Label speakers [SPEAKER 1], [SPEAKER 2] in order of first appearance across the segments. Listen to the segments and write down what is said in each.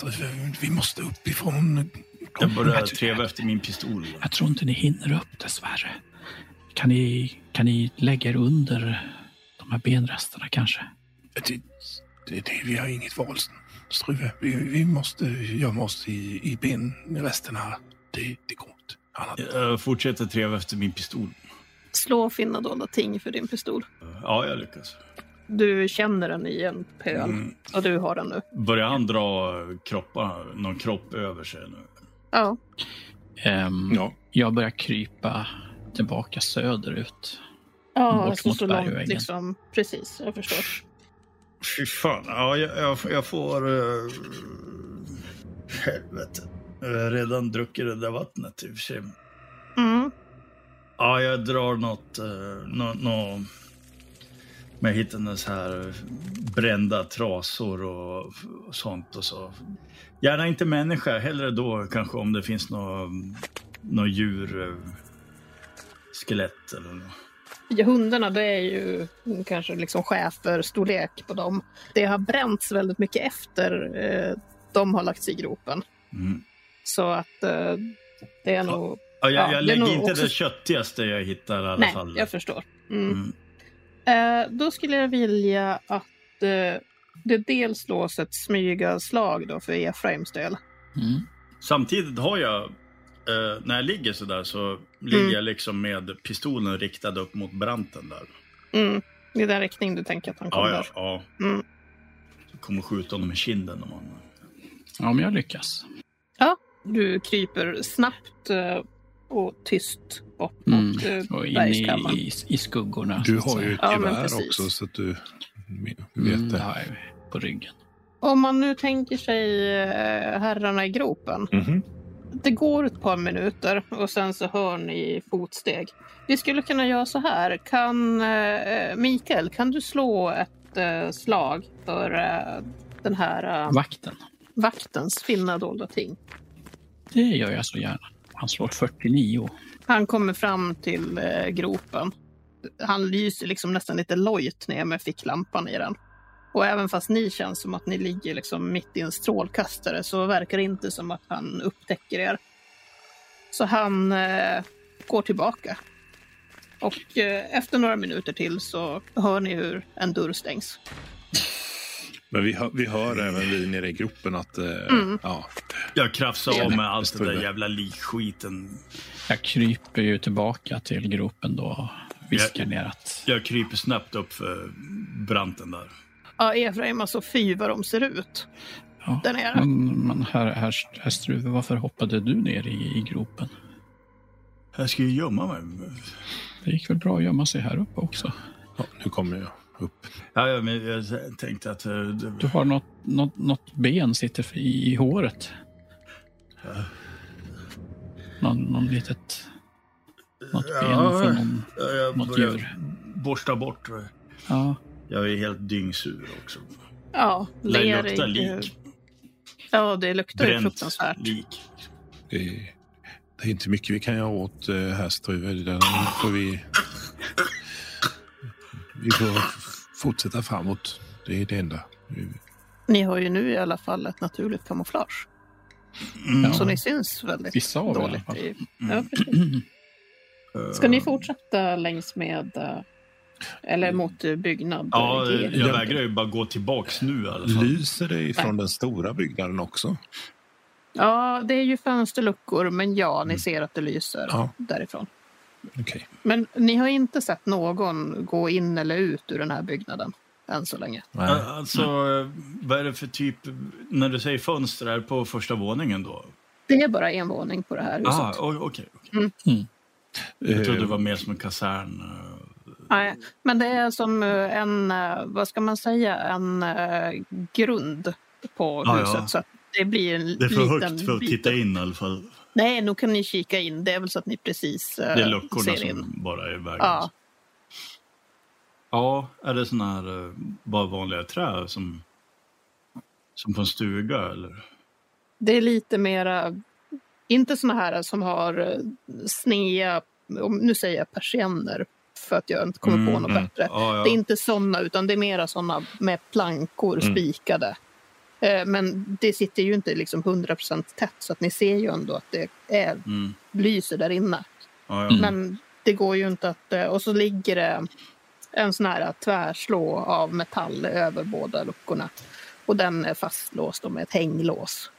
[SPEAKER 1] satan, Astrid, vi måste uppifrån.
[SPEAKER 2] Jag börjar treva efter min pistol.
[SPEAKER 3] Jag tror inte ni hinner upp dessvärre. Kan ni, kan ni lägga er under de här benresterna kanske?
[SPEAKER 1] Det, det, det, vi har inget val, Struve. Vi, vi måste gömma oss i, i benresterna. Det, det går inte. Annat.
[SPEAKER 2] Jag fortsätter treva efter min pistol.
[SPEAKER 4] Slå finna dolda ting för din pistol.
[SPEAKER 2] Ja, jag lyckas.
[SPEAKER 4] Du känner den i en pöl
[SPEAKER 2] Mm.
[SPEAKER 4] och du har den nu.
[SPEAKER 2] Börjar han dra kroppar, någon kropp över sig nu?
[SPEAKER 4] Ja.
[SPEAKER 3] Ehm,
[SPEAKER 1] Ja.
[SPEAKER 3] Jag börjar krypa tillbaka söderut.
[SPEAKER 4] Ja,
[SPEAKER 3] Bort
[SPEAKER 4] alltså
[SPEAKER 3] mot
[SPEAKER 4] så långt
[SPEAKER 3] bergväggen.
[SPEAKER 4] liksom. Precis, jag förstår.
[SPEAKER 2] Fy fan. Ja, jag, jag, jag får... Uh, helvete. Jag har redan druckit det där vattnet i och för sig.
[SPEAKER 4] Mm.
[SPEAKER 2] Ja, jag drar något... Uh, nå, nå, men jag så här brända trasor och, sånt och så. Gärna inte människa, hellre då kanske om det finns något nå djur, eh, skelett eller något.
[SPEAKER 4] Ja, hundarna, det är ju kanske liksom schäferstorlek på dem. Det har bränts väldigt mycket efter eh, de har lagt sig i gropen.
[SPEAKER 2] Mm.
[SPEAKER 4] Så att eh, det är nog...
[SPEAKER 2] Ja, jag,
[SPEAKER 4] Ja,
[SPEAKER 2] jag
[SPEAKER 4] det är
[SPEAKER 2] lägger inte
[SPEAKER 4] också-
[SPEAKER 2] det köttigaste jag hittar i alla
[SPEAKER 4] Nej,
[SPEAKER 2] fall.
[SPEAKER 4] jag förstår. Mm.
[SPEAKER 2] Mm.
[SPEAKER 4] Eh, då skulle jag vilja att eh, det dels slås ett smygaslag då för Efraims del.
[SPEAKER 3] Mm.
[SPEAKER 2] Samtidigt har jag, eh, när jag ligger så där så ligger
[SPEAKER 4] Mm.
[SPEAKER 2] jag liksom med pistolen riktad upp mot branten där.
[SPEAKER 4] Mm. I den riktning du tänker att han kommer.
[SPEAKER 2] Ja, ja, ja.
[SPEAKER 4] Mm.
[SPEAKER 2] Jag kommer skjuta honom i kinden om han...
[SPEAKER 3] Ja, men jag lyckas.
[SPEAKER 4] Du kryper snabbt och tyst
[SPEAKER 3] Mm.
[SPEAKER 4] mot eh,
[SPEAKER 3] Och in
[SPEAKER 4] bergskammaren.
[SPEAKER 3] i, i, i skuggorna.
[SPEAKER 1] Du har ju ett
[SPEAKER 4] Ja,
[SPEAKER 1] gevär
[SPEAKER 4] precis.
[SPEAKER 1] också så att du vet
[SPEAKER 3] Mm,
[SPEAKER 1] det.
[SPEAKER 3] ju på ryggen.
[SPEAKER 4] Om man nu tänker sig eh, herrarna i gropen.
[SPEAKER 1] Mhm.
[SPEAKER 4] Det går ett par minuter och sen så hör ni fotsteg. Vi skulle kunna göra så här. Kan eh, Mikael, kan du slå ett eh, slag för eh, den här eh,
[SPEAKER 3] Vakten.
[SPEAKER 4] vaktens finna dolda ting?
[SPEAKER 3] Det gör jag så gärna. Han slår 49.
[SPEAKER 4] Han kommer fram till eh, gropen. Han lyser liksom nästan lite lojt ner med ficklampan i den. Och även fast ni känns som att ni ligger liksom mitt i en strålkastare så verkar det inte som att han upptäcker er. Så han eh, går tillbaka. Och eh, efter några minuter till så hör ni hur en dörr stängs.
[SPEAKER 1] Men vi hör, vi hör även vi nere i gruppen att... Eh,
[SPEAKER 4] Mm.
[SPEAKER 1] ja,
[SPEAKER 2] Jag krafsar av med allt det där jävla likskiten.
[SPEAKER 3] Jag kryper ju tillbaka till gropen då och viskar ner att
[SPEAKER 2] Jag kryper snabbt upp för branten där.
[SPEAKER 4] Ja, Efraim, alltså fy vad de ser ut.
[SPEAKER 3] ja,
[SPEAKER 4] Där nere.
[SPEAKER 3] men, men herr, herr, herr Struve, varför hoppade du ner i, i gropen?
[SPEAKER 2] Jag ska ju gömma mig.
[SPEAKER 3] Det gick väl bra att gömma sig här uppe också?
[SPEAKER 1] ja, nu kommer jag upp.
[SPEAKER 2] Ja, ja, men jag tänkte att... eh, det-
[SPEAKER 3] Du har något, något, något ben sitter i, i håret. Någon, någon litet... Något ben för någon...
[SPEAKER 2] ja, jag
[SPEAKER 3] något djur.
[SPEAKER 2] borsta bort.
[SPEAKER 3] Ja,
[SPEAKER 2] Jag är helt dyngsur också.
[SPEAKER 4] Ja,
[SPEAKER 2] Det
[SPEAKER 4] ler
[SPEAKER 2] luktar lik.
[SPEAKER 4] Ja, det luktar ju
[SPEAKER 2] Bränt
[SPEAKER 4] fruktansvärt.
[SPEAKER 2] lik.
[SPEAKER 1] Det, det är inte mycket vi kan göra åt eh, här Struve. Den får vi... Vi får fortsätta framåt. Det är det enda.
[SPEAKER 4] Ni har ju nu i alla fall ett naturligt kamouflage.
[SPEAKER 2] Mm.
[SPEAKER 4] Så ni syns väldigt
[SPEAKER 3] vissa av i alla
[SPEAKER 4] dåligt.
[SPEAKER 3] fall.
[SPEAKER 4] I...
[SPEAKER 2] Mm.
[SPEAKER 4] Ja, precis. Ska ni fortsätta längs med... eh, Eller mot eh, byggnad?
[SPEAKER 2] Ja, jag vägrar ju bara gå tillbaks nu i alla fall.
[SPEAKER 1] Lyser det ifrån den stora byggnaden också?
[SPEAKER 4] ja, det är ju fönsterluckor, men ja, ni ser att det lyser
[SPEAKER 1] Ja.
[SPEAKER 4] därifrån.
[SPEAKER 1] Okej.
[SPEAKER 4] Men ni har inte sett någon gå in eller ut ur den här byggnaden än så länge.
[SPEAKER 1] Nej.
[SPEAKER 2] Alltså, vad är det för typ, när du säger fönster, är på första våningen då?
[SPEAKER 4] Det är bara en våning på det här huset.
[SPEAKER 2] Ah, o- okej. okej. Jag trodde det var mer som en kasern. eh.
[SPEAKER 4] Nej, men det är som eh, en, eh, vad ska man säga, en eh, grund på
[SPEAKER 2] Ja,
[SPEAKER 4] huset.
[SPEAKER 2] ja.
[SPEAKER 4] Så att det blir en
[SPEAKER 2] Det är för
[SPEAKER 4] liten
[SPEAKER 2] högt för att
[SPEAKER 4] bit
[SPEAKER 2] titta in i alla fall.
[SPEAKER 4] Nej, nu kan ni kika in. Det är väl så att ni precis eh,
[SPEAKER 2] Det är luckorna
[SPEAKER 4] ser
[SPEAKER 2] som
[SPEAKER 4] in.
[SPEAKER 2] bara är i vägen.
[SPEAKER 4] Ja.
[SPEAKER 2] Ja, är det såna här eh, bara vanliga trä som, som på en stuga eller?
[SPEAKER 4] Det är lite mera, inte såna här som har eh, snea, om- nu säger jag persienner för att jag inte kommer på
[SPEAKER 2] Mm,
[SPEAKER 4] något
[SPEAKER 2] mm.
[SPEAKER 4] bättre.
[SPEAKER 2] Ja, ja.
[SPEAKER 4] Det är inte såna, utan det är mera såna med plankor
[SPEAKER 2] Mm.
[SPEAKER 4] spikade. Eh, Men det sitter ju inte liksom 100% tätt så att ni ser ju ändå att det är,
[SPEAKER 2] Mm.
[SPEAKER 4] lyser där inne.
[SPEAKER 2] Ja, ja.
[SPEAKER 3] Mm.
[SPEAKER 4] Men det går ju inte att... eh, Och så ligger det en sån här tvärslå av metall över båda luckorna. Och den är fastlåst med ett hänglås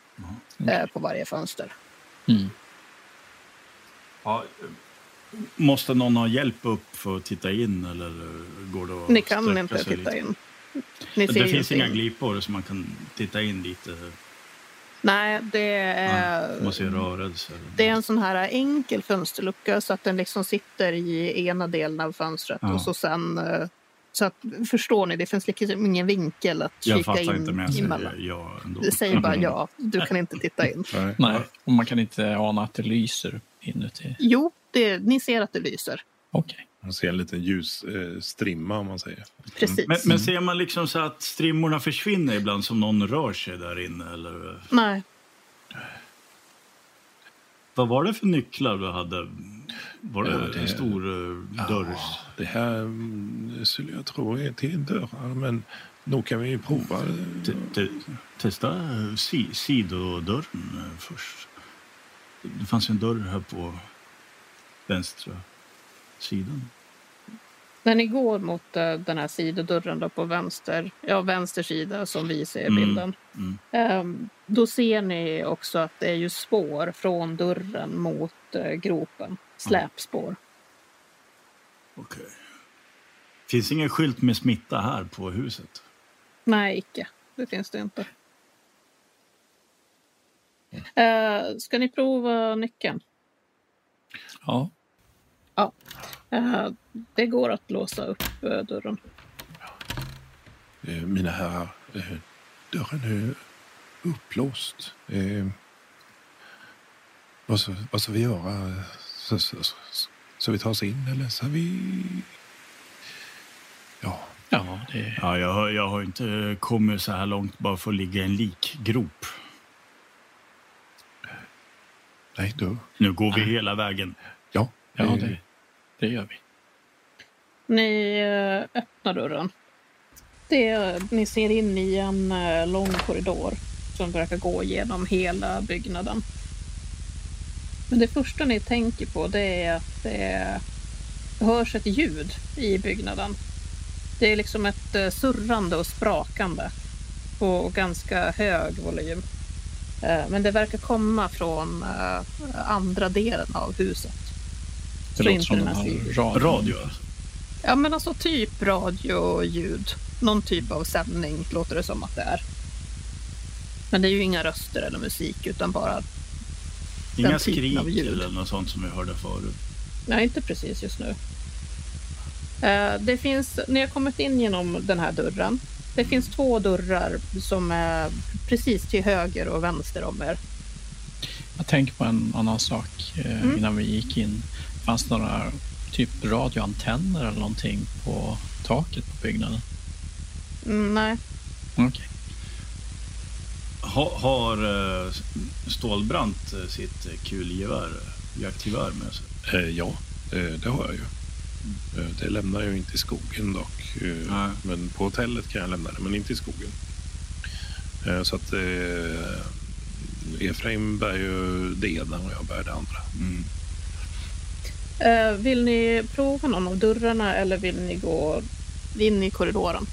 [SPEAKER 4] eh, på varje fönster.
[SPEAKER 3] Mm.
[SPEAKER 2] Ja, måste någon ha hjälp upp för att titta in eller går det att
[SPEAKER 4] Ni kan inte titta
[SPEAKER 2] lite?
[SPEAKER 4] in. Ni ser
[SPEAKER 2] Det finns inga
[SPEAKER 4] in.
[SPEAKER 2] glipor så man kan titta in lite.
[SPEAKER 4] Nej, det är...
[SPEAKER 2] Man ser rörelse.
[SPEAKER 4] Det är en sån här enkel fönsterlucka så att den liksom sitter i ena delen av fönstret.
[SPEAKER 2] Ja.
[SPEAKER 4] Och så sen... eh, Så att, förstår ni, det finns liksom ingen vinkel att
[SPEAKER 2] Jag
[SPEAKER 4] kika
[SPEAKER 2] fattar
[SPEAKER 4] in
[SPEAKER 2] inte men jag säger ja ändå.
[SPEAKER 4] Det säger bara ja, du kan inte titta in.
[SPEAKER 1] Nej.
[SPEAKER 3] Och man kan inte ana att det lyser inuti.
[SPEAKER 4] Jo, det, ni ser att det lyser.
[SPEAKER 3] Okej.
[SPEAKER 1] Man ser en liten ljusstrimma eh, om man säger.
[SPEAKER 4] Precis.
[SPEAKER 2] Men, men ser man liksom så att strimmorna försvinner ibland som någon rör sig där inne? Eller?
[SPEAKER 4] Nej,
[SPEAKER 2] Vad var det för nycklar du hade? Var det
[SPEAKER 1] Ja, det-
[SPEAKER 2] en stor dörr?
[SPEAKER 1] Ja, det här mm, skulle jag tro är till dörrar, men nog kan vi ju prova.
[SPEAKER 2] Te- te- Testa eh, si, sidodörren eh, först. Det fanns en dörr här på vänstra sidan.
[SPEAKER 4] när ni går mot eh, den här sidodörren då på vänster, ja, vänster sida som vi ser
[SPEAKER 2] Mm,
[SPEAKER 4] bilden.
[SPEAKER 2] mm.
[SPEAKER 4] ehm, då ser ni också att det är ju spår från dörren mot eh, gropen. Släpspår.
[SPEAKER 2] Okej. Finns ingen skylt med smitta här på huset?
[SPEAKER 4] Nej, icke. Det finns det inte. Eh, ska ni prova nyckeln?
[SPEAKER 3] Ja.
[SPEAKER 4] Eh, det går att låsa upp eh, dörren.
[SPEAKER 1] Eh, Mina herrar, eh, dörren är upplåst. Eh, Vad ska, vad ska vi göra? Så, så, så, så vi tar oss in eller så vi... Ja,
[SPEAKER 3] Ja, det,
[SPEAKER 2] Ja, jag, har- jag har inte kommit så här långt bara för att ligga i en likgrop.
[SPEAKER 1] nej då.
[SPEAKER 2] Nu går vi hela vägen.
[SPEAKER 1] Ja,
[SPEAKER 3] ja
[SPEAKER 1] eh,
[SPEAKER 3] det, det gör vi.
[SPEAKER 4] Ni eh, öppnar dörren. Det, ni ser in i en eh, lång korridor som verkar gå genom hela byggnaden. Men det första ni tänker på det är att det hörs ett ljud i byggnaden. Det är liksom ett eh, surrande och sprakande på ganska hög volym. Men det verkar komma från andra delen av huset.
[SPEAKER 3] Det
[SPEAKER 4] Så
[SPEAKER 3] låter
[SPEAKER 4] inte
[SPEAKER 3] som de har radio.
[SPEAKER 2] Radio.
[SPEAKER 4] Ja, men alltså typ radio-ljud. Någon typ av sändning låter det som att det är. Men det är ju inga röster eller musik utan bara,
[SPEAKER 2] Inga skrik
[SPEAKER 4] av ljud.
[SPEAKER 2] eller något sånt som vi hörde förut.
[SPEAKER 4] nej inte precis just nu. Eh, Det finns, ni har kommit in genom den här dörren. Det finns två dörrar som är precis till höger och vänster om er.
[SPEAKER 3] Jag tänker på en annan sak eh,
[SPEAKER 4] Mm.
[SPEAKER 3] innan vi gick in. Fanns några typ radioantenner eller någonting på taket på byggnaden?
[SPEAKER 4] Mm, nej,
[SPEAKER 3] Okej.
[SPEAKER 2] Ha, har uh, Stålbrant eh, sitt eh, kulgevär, eh, jaktgevär med sig?
[SPEAKER 1] Eh, ja, eh, det har jag ju. Eh, det lämnar jag ju inte i skogen dock. Eh,
[SPEAKER 2] Nej.
[SPEAKER 1] men på hotellet kan jag lämna det, men inte i skogen. Eh, så att eh, Efraim bär ju det ena och jag bär det andra.
[SPEAKER 2] Mm.
[SPEAKER 4] Eh, Vill ni prova någon av dörrarna eller vill ni gå in i korridoren?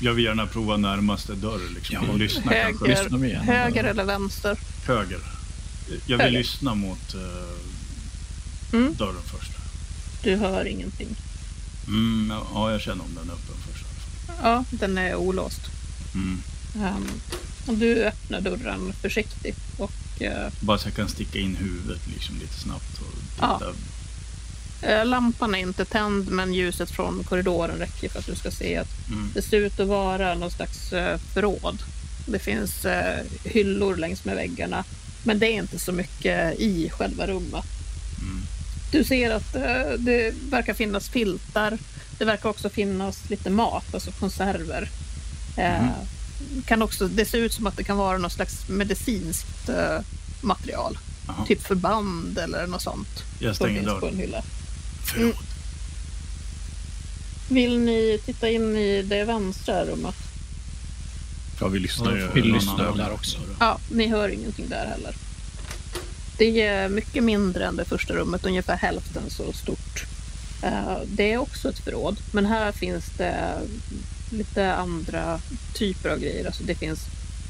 [SPEAKER 2] Jag vill gärna prova närmaste dörr liksom,
[SPEAKER 1] Ja,
[SPEAKER 2] och lyssna
[SPEAKER 4] höger.
[SPEAKER 2] kanske.
[SPEAKER 3] Lyssnar vi igen?
[SPEAKER 4] Höger eller vänster?
[SPEAKER 2] Höger. Jag vill
[SPEAKER 4] Höger.
[SPEAKER 2] lyssna mot eh,
[SPEAKER 4] Mm.
[SPEAKER 2] dörren först.
[SPEAKER 4] Du hör ingenting.
[SPEAKER 2] Mm, ja, jag känner om den är öppen först.
[SPEAKER 4] Ja, den är olåst.
[SPEAKER 2] Mm.
[SPEAKER 4] Um, och du öppnar dörren försiktigt och eh,
[SPEAKER 2] Bara så jag kan sticka in huvudet liksom, lite snabbt och
[SPEAKER 4] Ja.
[SPEAKER 2] titta.
[SPEAKER 4] eh, lampan är inte tänd men ljuset från korridoren räcker för att du ska se att
[SPEAKER 2] Mm.
[SPEAKER 4] det ser ut att vara någon slags eh, förråd Det finns eh, hyllor längs med väggarna. Men det är inte så mycket i själva rummet.
[SPEAKER 2] Mm.
[SPEAKER 4] Du ser att eh, det verkar finnas filtar. Det verkar också finnas lite mat, alltså konserver. Eh, kan också, det ser ut som att det kan vara något slags medicinskt eh, material.
[SPEAKER 2] Jaha.
[SPEAKER 4] Typ förband eller något sånt.
[SPEAKER 2] Jag stänger
[SPEAKER 4] på
[SPEAKER 2] dörren.
[SPEAKER 4] en hylla.
[SPEAKER 1] Förlåt.
[SPEAKER 4] Vill ni titta in i det vänstra rummet?
[SPEAKER 1] Ja, vi lyssnar ju.
[SPEAKER 3] Vi lyssnar där också.
[SPEAKER 4] Ja, ni hör ingenting där heller. Det är mycket mindre än det första rummet, ungefär hälften så stort. Eh, Det är också ett förråd, men här finns det lite andra typer av grejer. Alltså det finns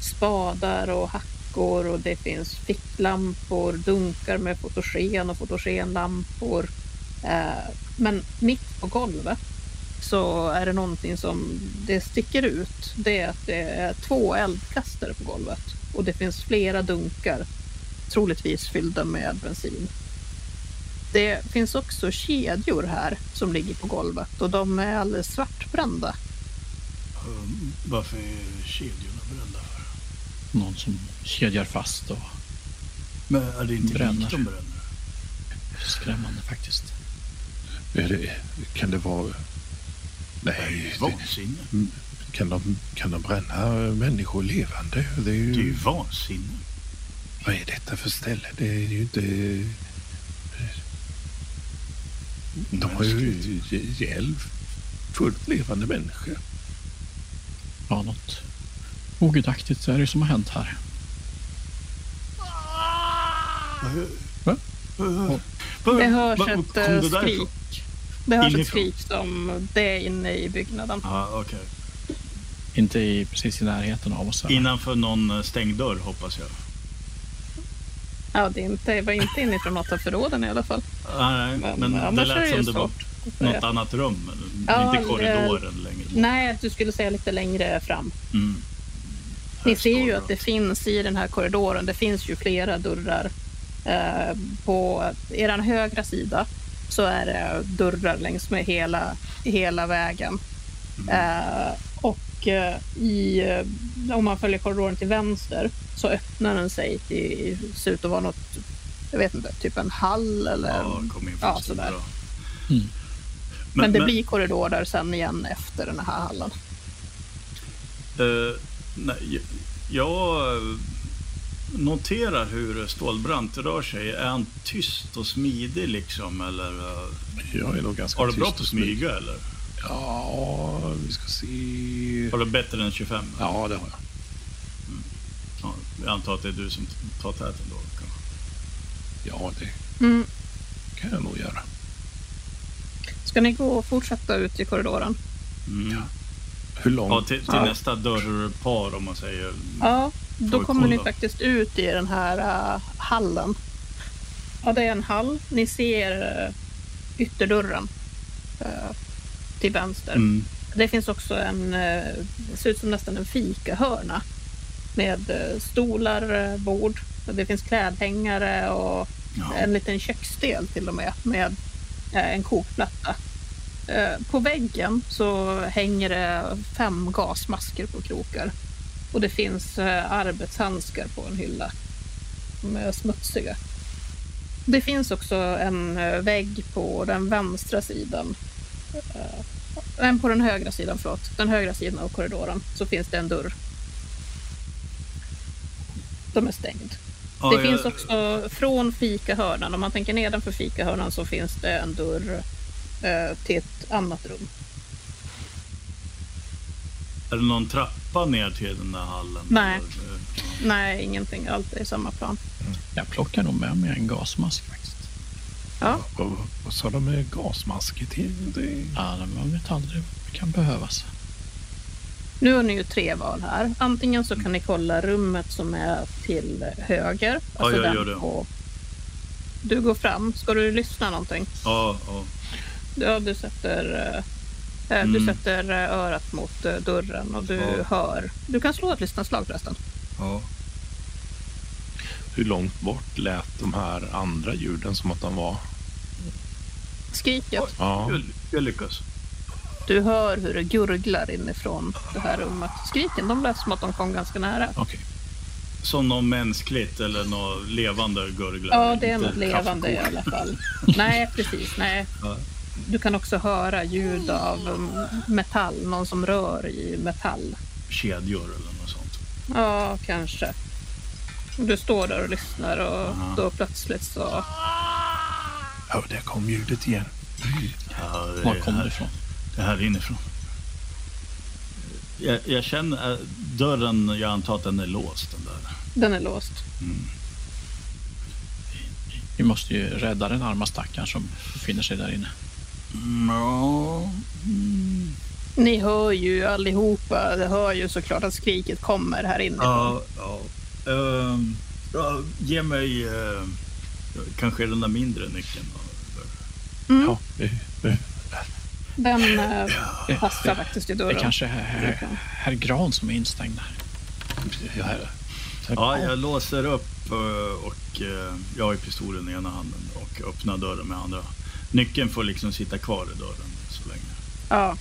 [SPEAKER 4] spadar och hackor och det finns ficklampor, dunkar med fotogen och fotogenlampor. Eh, Men mitt på golvet så är det någonting som det sticker ut. Det är att det är två eldkastare på golvet och det finns flera dunkar, troligtvis fyllda med bensin. Det finns också kedjor här som ligger på golvet och de är alldeles svartbrända.
[SPEAKER 2] Um, Varför är kedjorna brända för?
[SPEAKER 3] Någon som kedjar fast och
[SPEAKER 2] Men är det inte
[SPEAKER 3] Bränner.
[SPEAKER 2] de bränner?
[SPEAKER 3] skrämmande faktiskt.
[SPEAKER 1] Är det, kan det vara...
[SPEAKER 2] Det är
[SPEAKER 1] Nej,
[SPEAKER 2] vansinne.
[SPEAKER 1] kan, de, kan de bränna människor levande? Det är ju...
[SPEAKER 2] Det är ju vansinne.
[SPEAKER 1] Vad är detta för ställe? Det är ju inte... De har ju ihjäl fullt levande människor.
[SPEAKER 3] Ja, något ogudaktigt är det som har hänt här. Va?
[SPEAKER 4] Det hörs
[SPEAKER 2] Va-
[SPEAKER 4] ett eh, skrik. Det hörs ett skrik som det är inne i byggnaden.
[SPEAKER 2] Ja, okej.
[SPEAKER 3] Inte i, precis i närheten av oss. här.
[SPEAKER 2] Innanför någon eh, stängd dörr hoppas jag.
[SPEAKER 4] Ja, det är inte, var inte inifrån något av förråden i alla fall.
[SPEAKER 2] Nej,
[SPEAKER 4] Men
[SPEAKER 2] men, det
[SPEAKER 4] det
[SPEAKER 2] lät som det var något annat rum.
[SPEAKER 4] Ja,
[SPEAKER 2] inte korridoren längre bort.
[SPEAKER 4] Nej, du skulle säga lite längre fram.
[SPEAKER 2] Mm.
[SPEAKER 4] Ni ser ju att det finns i den här korridoren, det finns ju flera dörrar. Eh, på er högra sida så är det dörrar längs med hela, hela vägen. Eh, och eh, i, eh, om man följer korridoren till vänster så öppnar den sig till, ser ut att vara något, jag vet inte, typ en hall eller...
[SPEAKER 2] Ja, kom in från
[SPEAKER 4] ja, sådär.
[SPEAKER 3] Mm.
[SPEAKER 4] Men, det blir korridorer sen igen efter den här hallen.
[SPEAKER 2] eh, nej, jag noterar hur Stålbrant rör sig. Är han tyst och smidig liksom? Eller eh,
[SPEAKER 1] Jag är nog ganska
[SPEAKER 2] har du bra på att smyga eller?
[SPEAKER 1] Ja, vi ska se.
[SPEAKER 2] Har du bättre än 25?
[SPEAKER 1] Ja, det har jag.
[SPEAKER 2] Ja, jag antar att det är du som tar täten då.
[SPEAKER 1] Ja, det
[SPEAKER 4] Mm.
[SPEAKER 1] kan jag nog göra.
[SPEAKER 4] Ska ni gå och fortsätta ut i korridoren?
[SPEAKER 2] Mm.
[SPEAKER 1] Hur långt?
[SPEAKER 2] Ja, till, till
[SPEAKER 4] Ja.
[SPEAKER 2] nästa dörrpar om man säger.
[SPEAKER 4] Ja, då kommer ni faktiskt ut i den här uh, hallen. Ja, det är en hall. Ni ser uh, ytterdörren uh, till vänster.
[SPEAKER 2] Mm.
[SPEAKER 4] Det finns också en, uh, det ser ut som nästan en fikahörna med uh, stolar, uh, bord. Det finns klädhängare och
[SPEAKER 2] Ja.
[SPEAKER 4] en liten köksdel till och med med en kokplatta. Eh, På väggen så hänger det fem gasmasker på krokar och det finns eh, arbetshandskar på en hylla. De är smutsiga. Det finns också en eh, vägg på den vänstra sidan. Nej, på den högra sidan, förlåt. Den högra sidan av korridoren så finns det en dörr. De är stängd.
[SPEAKER 2] Ja,
[SPEAKER 4] Det
[SPEAKER 2] jag-
[SPEAKER 4] finns också från fikahörnan, om man tänker nedanför fikahörnan så finns det en dörr till ett annat rum.
[SPEAKER 2] Är det någon trappa ner till den där hallen?
[SPEAKER 4] Nej.
[SPEAKER 2] Eh,
[SPEAKER 4] Nej, ingenting. Allt är i samma plan.
[SPEAKER 3] Jag plockar nog med mig en gasmask faktiskt.
[SPEAKER 4] Ja,
[SPEAKER 1] Vad, sa de med gasmasker till? Det...
[SPEAKER 3] Ja, man vet aldrig. Det kan behövas.
[SPEAKER 4] nu har ni ju tre val här. Antingen så kan ni kolla rummet som är till höger. alltså
[SPEAKER 2] jag
[SPEAKER 4] den
[SPEAKER 2] gör det.
[SPEAKER 4] På... Du går fram. Ska du lyssna någonting?
[SPEAKER 2] Ja, ja.
[SPEAKER 4] Ja, du sätter, eh,
[SPEAKER 2] Mm.
[SPEAKER 4] du sätter eh, örat mot eh, dörren och du
[SPEAKER 2] Ja.
[SPEAKER 4] hör. Du kan slå ett lyssnarslag förresten.
[SPEAKER 2] ja.
[SPEAKER 1] Hur långt bort lät de här andra ljuden som att de var?
[SPEAKER 4] Skriket.
[SPEAKER 2] Oj.
[SPEAKER 1] Ja,
[SPEAKER 2] Jag, jag lyckas.
[SPEAKER 4] Du hör hur det gurglar inifrån det här rummet. Skriken, de lät som att de kom ganska nära.
[SPEAKER 3] Okej.
[SPEAKER 2] Som något mänskligt eller något levande gurglar.
[SPEAKER 4] Ja, det är något levande i alla fall. Nej, precis. Nej.
[SPEAKER 2] Ja.
[SPEAKER 4] Du kan också höra ljud av um, metall, någon som rör i metall.
[SPEAKER 2] Kedjor eller något sånt.
[SPEAKER 4] Ja, kanske. Du står där och lyssnar och
[SPEAKER 2] Aha.
[SPEAKER 4] då plötsligt så...
[SPEAKER 1] Ja, där kom ljudet igen.
[SPEAKER 2] Ja, det,
[SPEAKER 3] Var kom det
[SPEAKER 2] här,
[SPEAKER 3] ifrån?
[SPEAKER 2] det här inifrån. Jag, jag känner äh, dörren, jag antar att den är låst. Den där.
[SPEAKER 4] Den är låst.
[SPEAKER 3] Vi måste ju rädda den arma stackaren som befinner sig där inne.
[SPEAKER 2] Ja. Mm.
[SPEAKER 4] Ni hör ju allihopa, det hör ju såklart att skriket kommer här inifrån.
[SPEAKER 2] Ja, ja. Ehm, ja, ge mig eh, kanske den där mindre nyckeln.
[SPEAKER 4] Mm.
[SPEAKER 1] Ja,
[SPEAKER 4] Den
[SPEAKER 3] Det,
[SPEAKER 4] passar
[SPEAKER 3] det,
[SPEAKER 4] faktiskt i
[SPEAKER 3] det
[SPEAKER 4] dörren.
[SPEAKER 3] kanske är herr, herr Gran som är instängd där.
[SPEAKER 1] ja,
[SPEAKER 2] Ja, jag låser upp eh, och jag har pistolen i ena handen och öppnar dörren med andra. Nyckeln får liksom sitta kvar i dörren så länge.
[SPEAKER 4] Ja.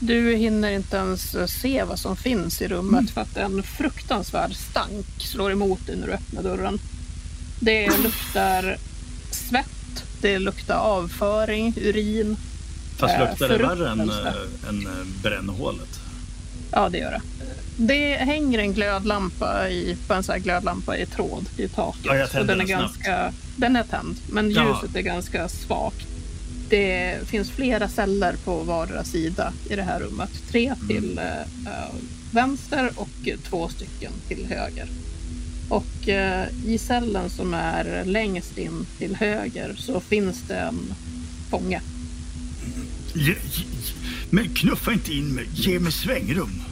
[SPEAKER 4] Du hinner inte ens eh, se vad som finns i rummet för att en fruktansvärd stank slår emot dig när du öppnar dörren. Det luktar svett, det luktar avföring, urin.
[SPEAKER 2] Fast
[SPEAKER 4] Eh,
[SPEAKER 2] luktar det värre än, äh, än äh, brännhålet?
[SPEAKER 4] Ja, det gör det. Det hänger en glödlampa i, på en sån här glödlampa i tråd i taket.
[SPEAKER 2] Ja, jag tänder
[SPEAKER 4] och den är
[SPEAKER 2] den snabbt.
[SPEAKER 4] ganska, Den är tänd, men
[SPEAKER 2] Ja.
[SPEAKER 4] ljuset är ganska svagt. Det finns flera celler på vardera sida i det här rummet. Tre
[SPEAKER 2] Mm.
[SPEAKER 4] till eh, vänster och två stycken till höger. Och eh, i cellen som är längst in till höger så finns det en fånge.
[SPEAKER 2] Ge, ge, men knuffa inte in mig. Ge mig svängrum.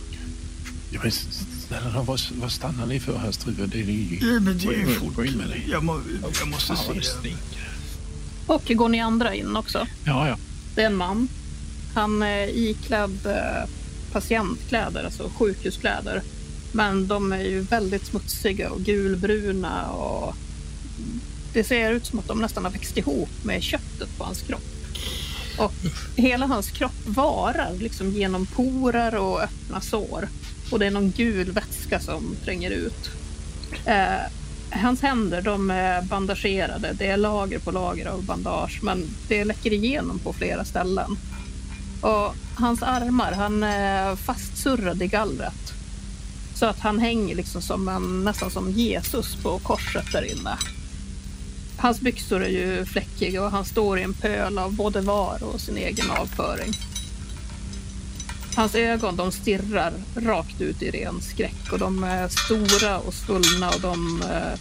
[SPEAKER 1] ja, men snälla, vad, vad stannar ni för här, Struve? Det är ju...
[SPEAKER 2] Ja, men det är fort. Jag, må, jag måste se.
[SPEAKER 4] Och går ni andra in också?
[SPEAKER 3] Ja, ja.
[SPEAKER 4] Det är en man. Han är iklädd eh, patientkläder, alltså sjukhuskläder. Men de är ju väldigt smutsiga och gulbruna och det ser ut som att de nästan har växt ihop med köttet på hans kropp. Och hela hans kropp varar liksom genom porer och öppna sår. Och det är någon gul vätska som tränger ut. Eh, hans händer de är bandagerade. Det är lager på lager av bandage, men det läcker igenom på flera ställen. Och hans armar, han är fastsurrad i gallret. Så att han hänger liksom som en, nästan som Jesus på korset där inne. Hans byxor är ju fläckiga och han står i en pöl av både var och sin egen avföring. Hans ögon de stirrar rakt ut i ren skräck och de är stora och svullna och de eh,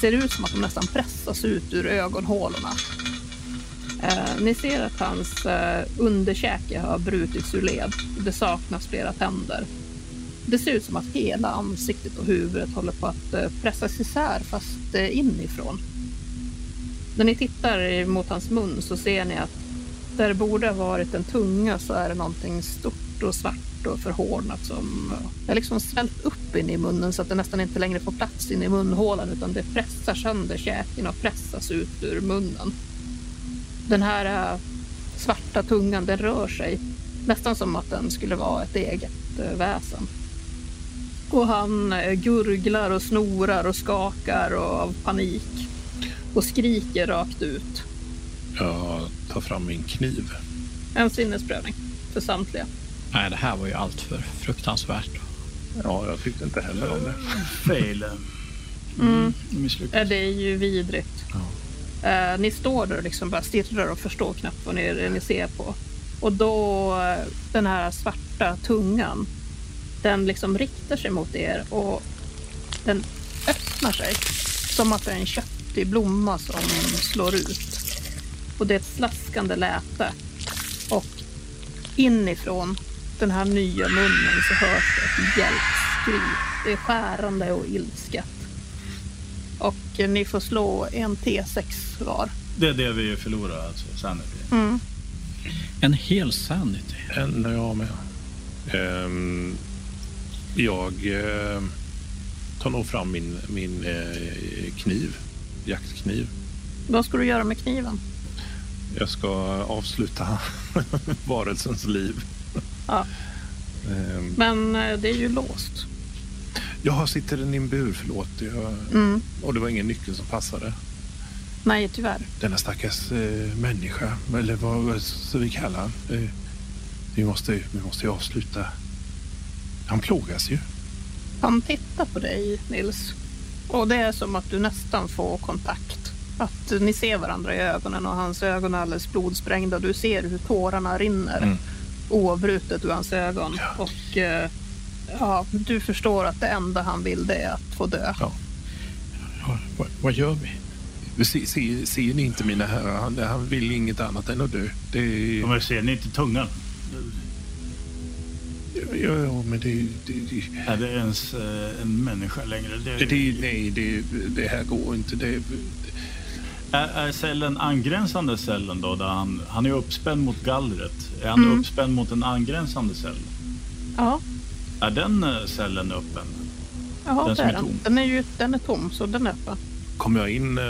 [SPEAKER 4] ser ut som att de nästan pressas ut ur ögonhålorna. Eh, ni ser att hans eh, underkäke har brutits ur led. Det saknas flera tänder. Det ser ut som att hela ansiktet och huvudet håller på att eh, pressas isär fast eh, inifrån. När ni tittar mot hans mun så ser ni att där det borde ha varit en tunga så är det någonting stort och svart och förhårdnat som är har liksom svällt upp in i munnen så att det nästan inte längre får plats in i munhålan utan det pressar sönder käken och pressas ut ur munnen. Den här äh, svarta tungan den rör sig nästan som att den skulle vara ett eget äh, väsen. Och han äh, gurglar och snorar och skakar och av panik och skriker rakt ut.
[SPEAKER 1] Jag tar fram min kniv.
[SPEAKER 4] En sinnesprövning för samtliga.
[SPEAKER 3] Nej, det här var ju allt för fruktansvärt.
[SPEAKER 1] Ja, jag tyckte inte heller om det.
[SPEAKER 2] Fail.
[SPEAKER 4] Mm. Ja, Det är ju vidrigt. Eh, ni står där och liksom bara stirrar och förstår knappt vad ni, ni ser på. Och då den här svarta tungan, den liksom riktar sig mot er och den öppnar sig som att det är en köttig blomma som slår ut. Och det är ett slaskande läte. Och inifrån den här nya munnen så hörs det ett hjälpskrik. Det är skärande och ilsket. Och eh, ni får slå en T6 var.
[SPEAKER 2] Det är det vi förlorar, alltså. Sanity.
[SPEAKER 4] Mm.
[SPEAKER 3] En hel sanity.
[SPEAKER 1] En jag med. Ehm, jag eh, tar nog fram min, min eh, kniv. Jaktkniv.
[SPEAKER 4] Vad ska du göra med kniven?
[SPEAKER 1] Jag ska avsluta varelsens liv.
[SPEAKER 4] Ja.
[SPEAKER 1] Ehm,
[SPEAKER 4] Men eh, det är ju låst.
[SPEAKER 1] Jag sitter den i en bur, förlåt. Jag,
[SPEAKER 4] Mm.
[SPEAKER 1] och det var ingen nyckel som passade.
[SPEAKER 4] Nej, tyvärr.
[SPEAKER 1] Denna stackars eh, människa, eller vad, ska vi kalla han? Eh, vi, måste, vi måste ju avsluta. Han plågas ju.
[SPEAKER 4] Han tittar på dig, Nils. Och det är som att du nästan får kontakt. Att ni ser varandra i ögonen och hans ögon är alldeles blodsprängda. Du ser hur tårarna rinner
[SPEAKER 1] Mm.
[SPEAKER 4] oavbrutet ur hans ögon.
[SPEAKER 1] Ja.
[SPEAKER 4] Och eh, ja, du förstår att det enda han vill det är att få dö.
[SPEAKER 1] Ja.
[SPEAKER 3] Ja, vad, vad gör vi?
[SPEAKER 1] Se, se, ser ni inte mina herrar? Han, han vill inget annat än att dö. Det är...
[SPEAKER 2] Ja, men ser ni inte tungan?
[SPEAKER 1] Ja, ja, men det... det, det
[SPEAKER 2] Är det ens eh, en människa längre? Det,
[SPEAKER 1] det, det, nej, det, det här går inte. Det,
[SPEAKER 2] Är, är cellen angränsande cellen då? Där han, han är uppspänd mot gallret. Är han
[SPEAKER 4] Mm.
[SPEAKER 2] uppspänd mot en angränsande cell?
[SPEAKER 4] Ja,
[SPEAKER 2] Är den eh, cellen öppen?
[SPEAKER 4] ja
[SPEAKER 2] Den som
[SPEAKER 4] är
[SPEAKER 2] är
[SPEAKER 4] den.
[SPEAKER 2] tom.
[SPEAKER 4] Den är ju den är tom, så den är öppen.
[SPEAKER 1] kommer, jag in, eh,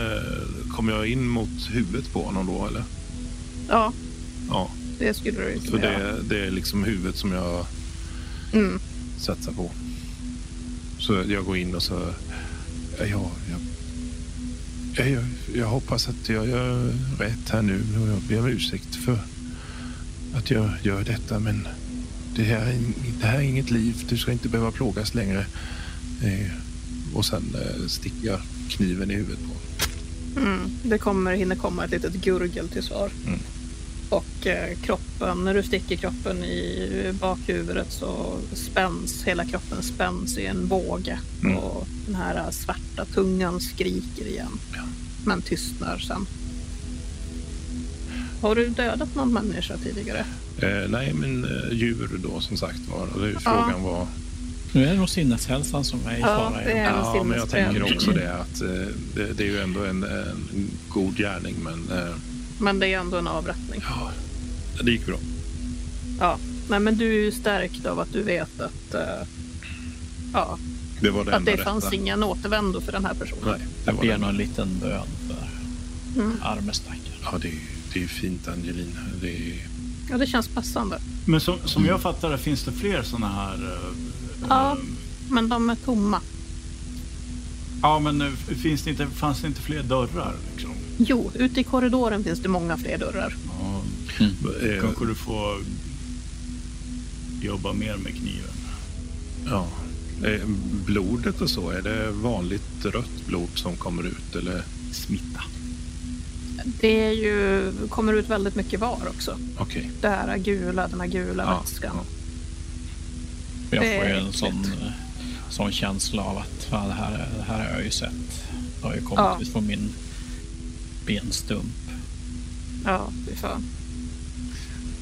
[SPEAKER 1] kommer jag in mot huvudet på honom då, eller?
[SPEAKER 4] Ja,
[SPEAKER 1] Ja,
[SPEAKER 4] det skulle du ju
[SPEAKER 1] så det, det är liksom huvudet som jag
[SPEAKER 4] Mm.
[SPEAKER 1] satsar på. Så jag går in och så... Ja, jag, jag, jag, hoppas att jag gör rätt här nu och jag ber om ursäkt för att jag gör detta men det här, är- det här är inget liv. Du ska inte behöva plågas längre. Eh, och sen eh, sticker jag kniven i huvudet på honom.
[SPEAKER 4] Mm. Det kommer, hinner komma ett litet gurgel till svar.
[SPEAKER 1] Mm.
[SPEAKER 4] Och eh, kroppen, när du sticker kroppen i bakhuvudet så spänns, hela kroppen spänns i en båge.
[SPEAKER 1] Mm.
[SPEAKER 4] Och den här svarta tungan skriker igen.
[SPEAKER 1] Ja.
[SPEAKER 4] Men tystnar sen. Har du dödat någon människa tidigare?
[SPEAKER 1] Eh, nej, men eh, djur då som sagt var. Det Frågan var...
[SPEAKER 3] Nu är det nog sinneshälsan som är i
[SPEAKER 4] Ja,
[SPEAKER 3] fara.
[SPEAKER 4] det är-
[SPEAKER 1] Ja, men jag tänker också det att eh, det, det är ju ändå en, en god gärning men eh,
[SPEAKER 4] Men det är ändå en avrättning.
[SPEAKER 1] ja, det gick bra.
[SPEAKER 4] Ja. Nej, men du är ju stärkt av att du vet att, eh, ja,
[SPEAKER 1] Det var det
[SPEAKER 4] att det
[SPEAKER 1] rätta.
[SPEAKER 4] fanns ingen återvändo för den här personen.
[SPEAKER 1] Nej, det
[SPEAKER 3] Jag
[SPEAKER 1] var
[SPEAKER 3] ber nog en liten bön för
[SPEAKER 4] Mm.
[SPEAKER 3] arme stackare.
[SPEAKER 1] Ja, det är, det är fint Angelina. Det är,
[SPEAKER 4] Ja, det känns passande.
[SPEAKER 2] Men som, som jag fattar det finns det fler sådana här... eh,
[SPEAKER 4] Ja.
[SPEAKER 2] eh,
[SPEAKER 4] Men de är tomma.
[SPEAKER 2] ja, men eh, finns det inte, fanns det inte fler dörrar? Liksom?
[SPEAKER 4] Jo, ute i korridoren finns det många fler dörrar.
[SPEAKER 2] Ja,
[SPEAKER 1] eh,
[SPEAKER 2] kanske du får jobba mer med kniven.
[SPEAKER 1] ja. Eh, blodet och så, är det vanligt rött blod som kommer ut eller?
[SPEAKER 2] Smitta.
[SPEAKER 4] Det är ju, kommer ut väldigt mycket var också.
[SPEAKER 1] Okej.
[SPEAKER 4] Det här gula, den här gula
[SPEAKER 1] Ja,
[SPEAKER 4] vätskan.
[SPEAKER 1] ja.
[SPEAKER 3] Jag
[SPEAKER 4] Det
[SPEAKER 3] får ju en sån, sån känsla av att fan, det, här, det här har jag ju sett. Det har ju kommit
[SPEAKER 4] Ja.
[SPEAKER 3] från min benstump.
[SPEAKER 4] Ja, fy fan.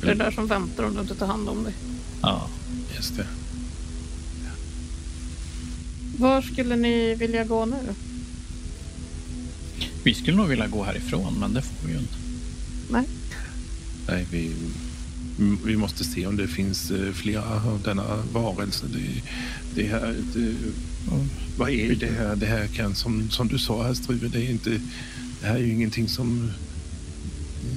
[SPEAKER 4] Det är det där som väntar om du inte tar hand om dig.
[SPEAKER 3] Ja.
[SPEAKER 1] Just det.
[SPEAKER 4] Var skulle ni vilja gå nu?
[SPEAKER 3] Vi skulle nog vilja gå härifrån, men det får vi ju inte.
[SPEAKER 4] Nej.
[SPEAKER 1] Nej, vi, mm, vi måste se om det finns eh, flera av denna varelse. Det, det här, det, vad är det här? Det här kan, som, som du sa här Struve, det är inte, det här är ju ingenting som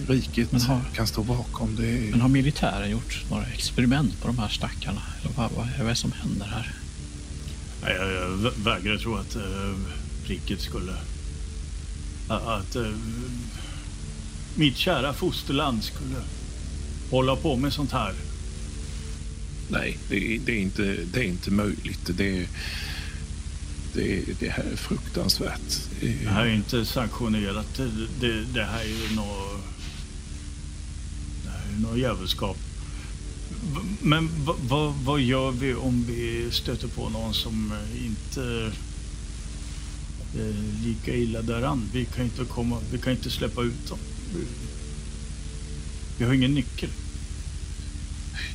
[SPEAKER 1] riket
[SPEAKER 3] Men har-
[SPEAKER 1] kan stå bakom. Det är,
[SPEAKER 3] Men har militären gjort några experiment på de här stackarna? Eller vad, vad, vad är det som händer här?
[SPEAKER 2] Nej, Jag, jag vä- vägrar tro att uh, riket skulle... Att uh, mitt kära fosterland skulle hålla på med sånt här.
[SPEAKER 1] nej, det, är- det, är inte, det är inte möjligt. Det, är- det, det här är fruktansvärt. Det är-
[SPEAKER 2] Det här är inte sanktionerat. Det, det, det här är ju något... Det här är något djävulskap. V- Men va- va- vad gör vi om vi stöter på någon som eh, inte är lika illa däran? Vi kan inte, komma, vi kan inte släppa ut dem. Vi, har ingen nyckel.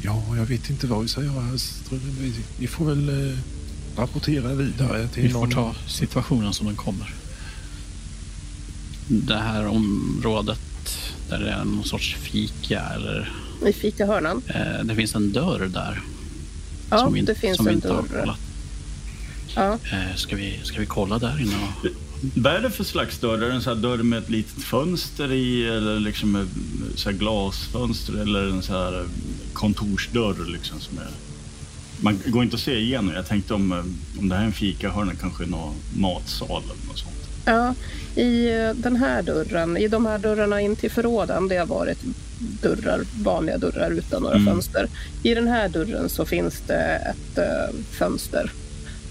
[SPEAKER 1] Ja, jag vet inte vad vi ska göra. Vi får väl eh, rapportera vidare till
[SPEAKER 3] Vi får
[SPEAKER 1] någon.
[SPEAKER 3] ta situationen som den kommer. Det här området där det är någon sorts fika eller
[SPEAKER 4] I fikahörnan?
[SPEAKER 3] eh, det finns en dörr där.
[SPEAKER 4] Ja,
[SPEAKER 3] som vi,
[SPEAKER 4] det finns
[SPEAKER 3] som
[SPEAKER 4] en
[SPEAKER 3] inte har
[SPEAKER 4] dörr.
[SPEAKER 3] kollat.
[SPEAKER 4] Ja.
[SPEAKER 3] Eh, ska, vi, ska vi kolla där inne? Och...
[SPEAKER 2] Vad är det för slags dörr? Är det en sån här dörr med ett litet fönster i eller liksom ett så här glasfönster eller en så här kontorsdörr liksom som är... Man går inte att se igenom. Jag tänkte om, om det här är en fikahörna kanske någon matsal eller något sånt.
[SPEAKER 4] Ja, i eh, den här dörren, i de här dörrarna in till förråden, det har varit dörrar, vanliga dörrar utan några
[SPEAKER 2] Mm.
[SPEAKER 4] fönster. I den här dörren så finns det ett eh, fönster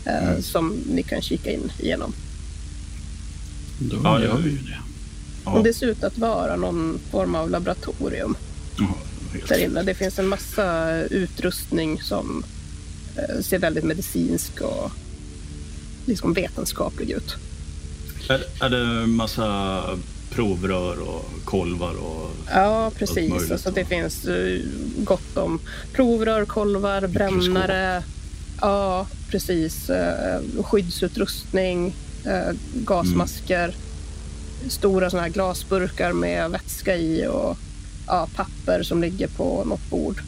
[SPEAKER 4] eh,
[SPEAKER 2] Mm.
[SPEAKER 4] som ni kan kika in igenom.
[SPEAKER 3] Då
[SPEAKER 2] Ja,
[SPEAKER 3] gör vi ju det.
[SPEAKER 2] Ja,
[SPEAKER 4] Och det ser ut att vara någon form av laboratorium
[SPEAKER 2] ja,
[SPEAKER 4] där inne. Det finns en massa utrustning som eh, ser väldigt medicinsk och liksom vetenskaplig ut.
[SPEAKER 2] Är, är det massa provrör och kolvar och...
[SPEAKER 4] Ja, precis. Alltså, det finns eh, gott om provrör, kolvar, brännare. Ja, precis. Eh, Skyddsutrustning, eh, gasmasker. Stora såna här glasburkar med vätska i och ja, papper som ligger på något bord.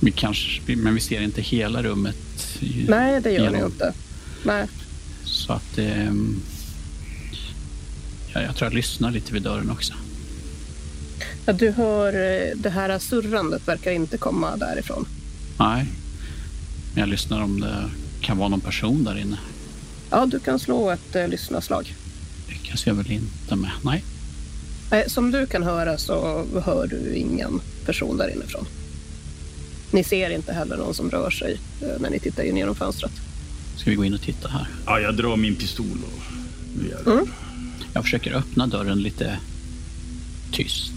[SPEAKER 3] Vi kanske, men vi ser inte hela rummet.
[SPEAKER 4] Nej, det gör ni inte. Nej.
[SPEAKER 3] Så att... ehm, ja, jag tror jag lyssnar lite vid dörren också.
[SPEAKER 4] Ja, du hör eh, det här surrandet verkar inte komma därifrån.
[SPEAKER 3] Nej. Men jag lyssnar om det kan vara någon person där inne.
[SPEAKER 4] Ja, du kan slå ett eh, lyssnarslag.
[SPEAKER 3] Lyckas jag väl inte med. Nej.
[SPEAKER 4] Eh, Som du kan höra så hör du ingen person där inifrån. Ni ser inte heller någon som rör sig eh, när ni tittar in genom fönstret.
[SPEAKER 3] Ska vi gå in och titta här?
[SPEAKER 2] Ja, jag drar min pistol och...
[SPEAKER 4] Mm.
[SPEAKER 3] Jag försöker öppna dörren lite tyst.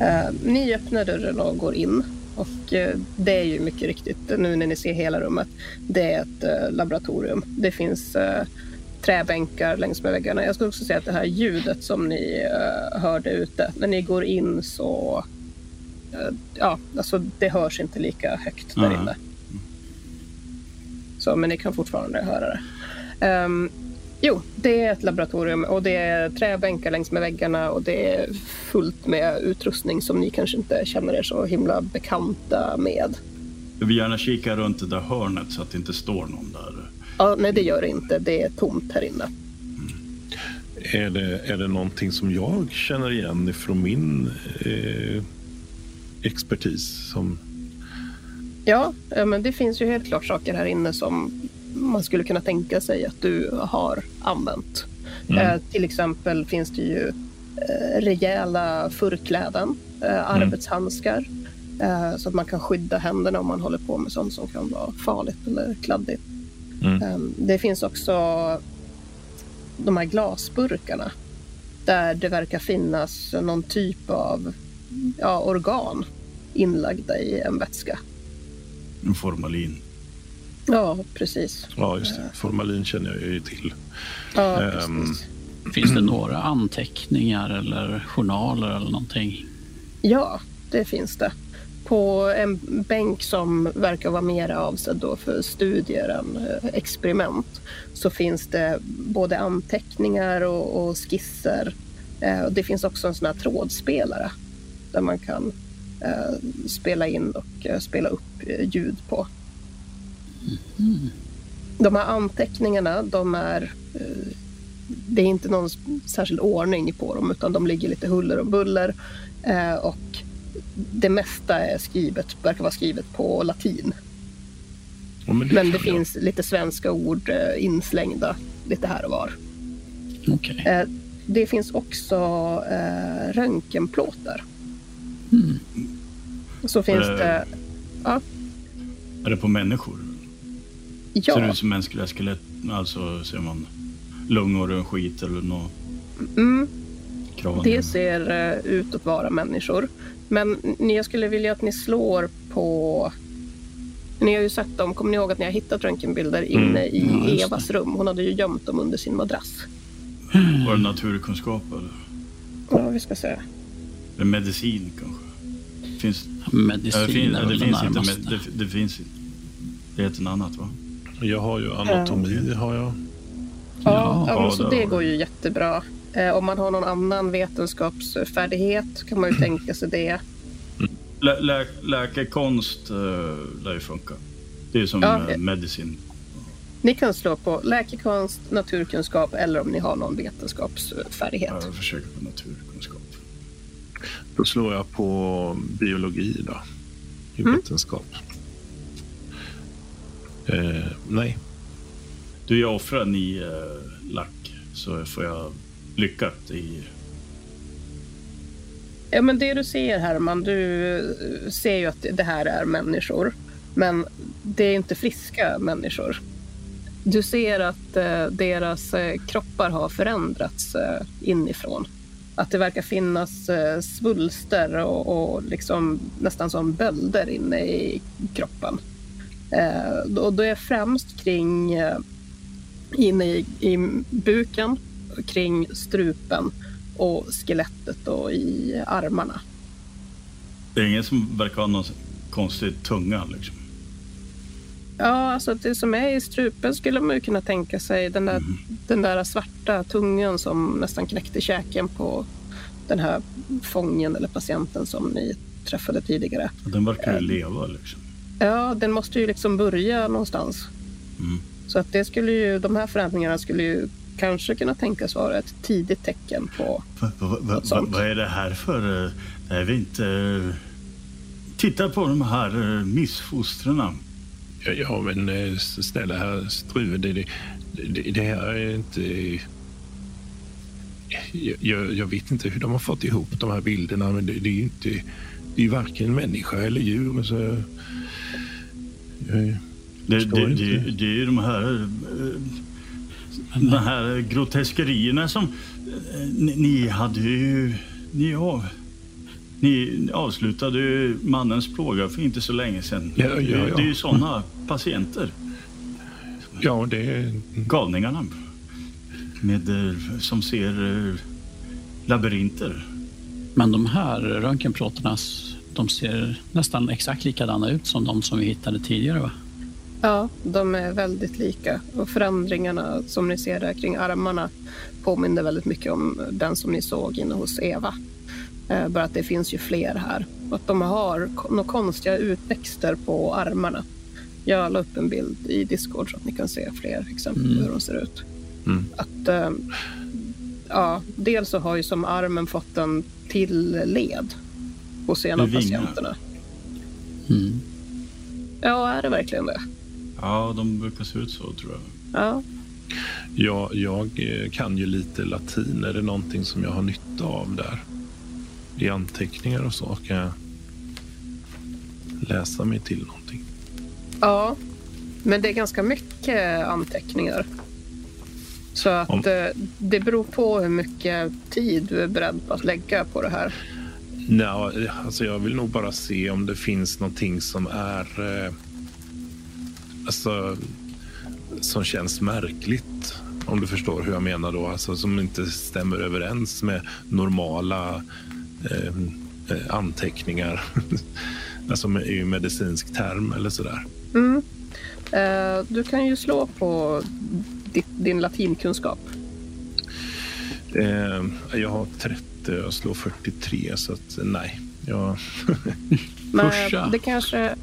[SPEAKER 4] Eh, ni öppnar dörren och går in. Och eh, det är ju mycket riktigt, nu när ni ser hela rummet, det är ett eh, laboratorium. Det finns träbänkar längs med väggarna. Jag skulle också säga att det här ljudet som ni hörde ute, när ni går in så... eh, ja, alltså det hörs inte lika högt där inne. Så, men ni kan fortfarande höra det. Ehm, jo, det är ett laboratorium och det är träbänkar längs med väggarna och det är fullt med utrustning som ni kanske inte känner er så himla bekanta med.
[SPEAKER 2] Jag vill gärna kika runt det där hörnet så att det inte står någon där.
[SPEAKER 4] Ja, nej, det gör det inte. Det är tomt här inne.
[SPEAKER 1] Är det, är det någonting som jag känner igen från min eh, expertis? Som,
[SPEAKER 4] Ja, men det finns ju helt klart saker här inne som man skulle kunna tänka sig att du har använt. Eh, till exempel finns det ju eh, rejäla förkläden, eh, arbetshandskar eh, så att man kan skydda händerna om man håller på med sånt som kan vara farligt eller kladdigt.
[SPEAKER 1] Mm.
[SPEAKER 4] Eh, det finns också de här glasburkarna där det verkar finnas någon typ av ja, organ inlagda i en vätska.
[SPEAKER 2] En formalin.
[SPEAKER 4] Ja, precis.
[SPEAKER 1] ja, just det. Formalin känner jag ju till.
[SPEAKER 4] Ja,
[SPEAKER 1] Ehm,
[SPEAKER 4] precis.
[SPEAKER 3] Finns det några anteckningar eller journaler eller någonting?
[SPEAKER 4] Ja, det finns det. På en bänk som verkar vara mer avsedd då för studier än eh, experiment så finns det både anteckningar och, och skisser. Eh, och det finns också en sån här trådspelare där man kan eh, spela in och eh, spela upp eh, ljud på. De här anteckningarna, de är... Eh, det är inte någon särskild ordning på dem utan de ligger lite huller och buller. Eh, och det mesta är skrivet, verkar vara skrivet på latin.
[SPEAKER 1] Ja, men det,
[SPEAKER 4] Men det finns lite svenska ord inslängda lite här och var. Eh, det finns också röntgenplåtar.
[SPEAKER 3] Mm.
[SPEAKER 4] Så finns
[SPEAKER 2] Eh,
[SPEAKER 4] det... Ja,
[SPEAKER 2] Är det på människor? Ser det
[SPEAKER 4] ja.
[SPEAKER 2] ut som mänskliga skelett? Alltså ser man lungor och skit eller något
[SPEAKER 4] Mm,
[SPEAKER 2] kranium?
[SPEAKER 4] det ser eh, ut att vara människor. Men ni- jag skulle vilja att ni slår på... Ni har ju sett dem. Kommer ni ihåg att ni har hittat röntgenbilder inne i
[SPEAKER 3] Mm. Ja, just
[SPEAKER 4] Evas rum? Hon hade ju gömt dem under sin madrass.
[SPEAKER 2] Var det naturkunskap eller?
[SPEAKER 4] Ja, vi ska se.
[SPEAKER 2] Eller medicin kanske? Finns,
[SPEAKER 3] Medicin
[SPEAKER 2] ja, det, fin,
[SPEAKER 3] är
[SPEAKER 2] ja,
[SPEAKER 3] väl
[SPEAKER 2] det finns inte, det, det finns Det heter något annat va?
[SPEAKER 1] jag har ju anatomi. Har jag.
[SPEAKER 4] Ja,
[SPEAKER 3] Ja,
[SPEAKER 4] ja, så
[SPEAKER 2] det
[SPEAKER 4] går ju jättebra. Eh, om man har någon annan vetenskapsfärdighet kan man ju tänka sig det.
[SPEAKER 2] Lä, lä, läkekonst uh, lär ju funka. Det är som
[SPEAKER 4] Ja,
[SPEAKER 2] ja,
[SPEAKER 4] eh.
[SPEAKER 2] medicin.
[SPEAKER 4] Ni kan slå på läkekonst, naturkunskap eller om ni har någon vetenskapsfärdighet.
[SPEAKER 2] Jag försöker på naturkunskap.
[SPEAKER 1] Då slår jag på biologi då. I
[SPEAKER 4] Mm.
[SPEAKER 1] vetenskap. Eh, nej.
[SPEAKER 2] Du, jag offrar nio uh, lack så får jag lyckat i...
[SPEAKER 4] Ja, men det du ser Herman, du eh, ser ju att det här är människor. Men det är inte friska människor. Du ser att eh, deras eh, kroppar har förändrats eh, inifrån. Att det verkar finnas eh, svulster och, och liksom nästan som bölder inne i kroppen. Eh, och det är främst kring eh, inne i, i buken, kring strupen och skelettet och i armarna.
[SPEAKER 2] Det är ingen som verkar ha någon konstig tunga liksom.
[SPEAKER 4] Ja, alltså det som är i strupen skulle man ju kunna tänka sig. Den där, den där svarta tungan som nästan knäckte käken på den här fången eller patienten som ni träffade tidigare.
[SPEAKER 2] Den verkar ju leva liksom.
[SPEAKER 4] Ja, den måste ju liksom börja någonstans.
[SPEAKER 2] Mm.
[SPEAKER 4] Så att det skulle ju, de här förändringarna skulle ju kanske kunna tänkas vara ett tidigt tecken på...
[SPEAKER 2] Va, va, va, va,
[SPEAKER 4] sånt.
[SPEAKER 2] vad är det här för... eh, Är vi inte... eh, Titta på de här eh, missfostrarna.
[SPEAKER 1] Ja, men eh, snälla herr Struve, det, det, det, det här är inte... Jag, jag, jag vet inte hur de har fått ihop de här bilderna, men det, det är ju inte... Det är varken människa eller djur. Så, jag,
[SPEAKER 2] Det,
[SPEAKER 1] Förstår
[SPEAKER 2] det,
[SPEAKER 1] inte.
[SPEAKER 2] det, det är ju de här... eh, De här groteskerierna som... eh, Ni, ni hade ju... Ni, av, ni avslutade ju mannens plåga för inte så länge sedan.
[SPEAKER 1] Ja, ja,
[SPEAKER 2] Det,
[SPEAKER 1] ja.
[SPEAKER 2] det är ju såna patienter.
[SPEAKER 1] ja, det...
[SPEAKER 2] Galningarna. Med, eh, som ser eh, labyrinter.
[SPEAKER 3] Men de här röntgenplåtarna, de ser nästan exakt likadana ut som de som vi hittade tidigare va?
[SPEAKER 4] Ja, de är väldigt lika. Och förändringarna som ni ser där kring armarna påminner väldigt mycket om den som ni såg inne hos Eva. Eh, bara att det finns ju fler här. Och att de har några konstiga utväxter på armarna. Jag la upp en bild i Discord så att ni kan se fler exempel på
[SPEAKER 3] Mm.
[SPEAKER 4] hur de ser ut.
[SPEAKER 1] Mm.
[SPEAKER 4] Att, eh, ja, dels så har ju som armen fått en till led hos en av patienterna.
[SPEAKER 3] Mm.
[SPEAKER 4] Ja, är det verkligen det?
[SPEAKER 2] Ja, de brukar se ut så tror jag.
[SPEAKER 4] Ja.
[SPEAKER 1] Ja, jag eh, kan ju lite latin. Är det någonting som jag har nytta av där? I anteckningar och så kan jag läsa mig till någonting.
[SPEAKER 4] Ja, men det är ganska mycket anteckningar. Så att
[SPEAKER 1] Om-
[SPEAKER 4] eh, det beror på hur mycket tid du är beredd på att lägga på det här.
[SPEAKER 1] Nå, alltså jag vill nog bara se om det finns någonting som är... Eh, alltså, som känns märkligt. Om du förstår hur jag menar då. Alltså som inte stämmer överens med normala eh, eh, anteckningar. alltså med, i medicinsk term eller sådär.
[SPEAKER 4] Mm. Eh, du kan ju slå på ditt, din latinkunskap.
[SPEAKER 1] Eh, jag har 30, jag slår 43 så att nej. Jag,
[SPEAKER 4] Men
[SPEAKER 3] Pusha.
[SPEAKER 4] det kanske...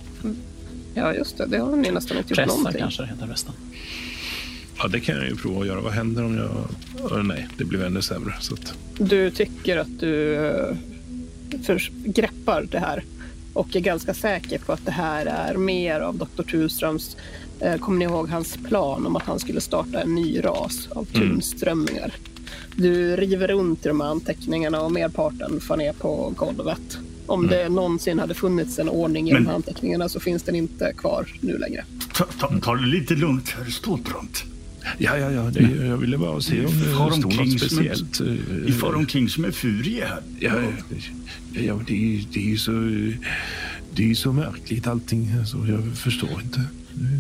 [SPEAKER 4] Ja, just det. Det har ni nästan inte gjort
[SPEAKER 3] Pressa
[SPEAKER 4] någonting.
[SPEAKER 3] kanske det heter resten.
[SPEAKER 1] Ja, det kan jag ju prova att göra. Vad händer om jag... Oh, nej, det blir ännu sämre. Så att,
[SPEAKER 4] Du tycker att du eh, för, greppar det här och är ganska säker på att det här är mer av Dr. Tunströms eh, Kommer ni ihåg hans plan om att han skulle starta en ny ras av
[SPEAKER 1] Mm.
[SPEAKER 4] tunströmmingar? Du river runt i de här anteckningarna och merparten far ner på golvet. Om
[SPEAKER 1] Mm.
[SPEAKER 4] det någonsin hade funnits en ordning i
[SPEAKER 2] Men-
[SPEAKER 4] de här anteckningarna så finns den inte kvar nu längre.
[SPEAKER 2] Ta, ta, ta det lite lugnt här, Stålbrant.
[SPEAKER 1] Ja, ja, ja. Det, jag ville bara se om det stod något speciellt. eh,
[SPEAKER 2] Vi far omkring som en furie här.
[SPEAKER 1] Ja, ja, ja det, är- det är ju så... Det är ju så märkligt allting. Alltså, jag förstår inte.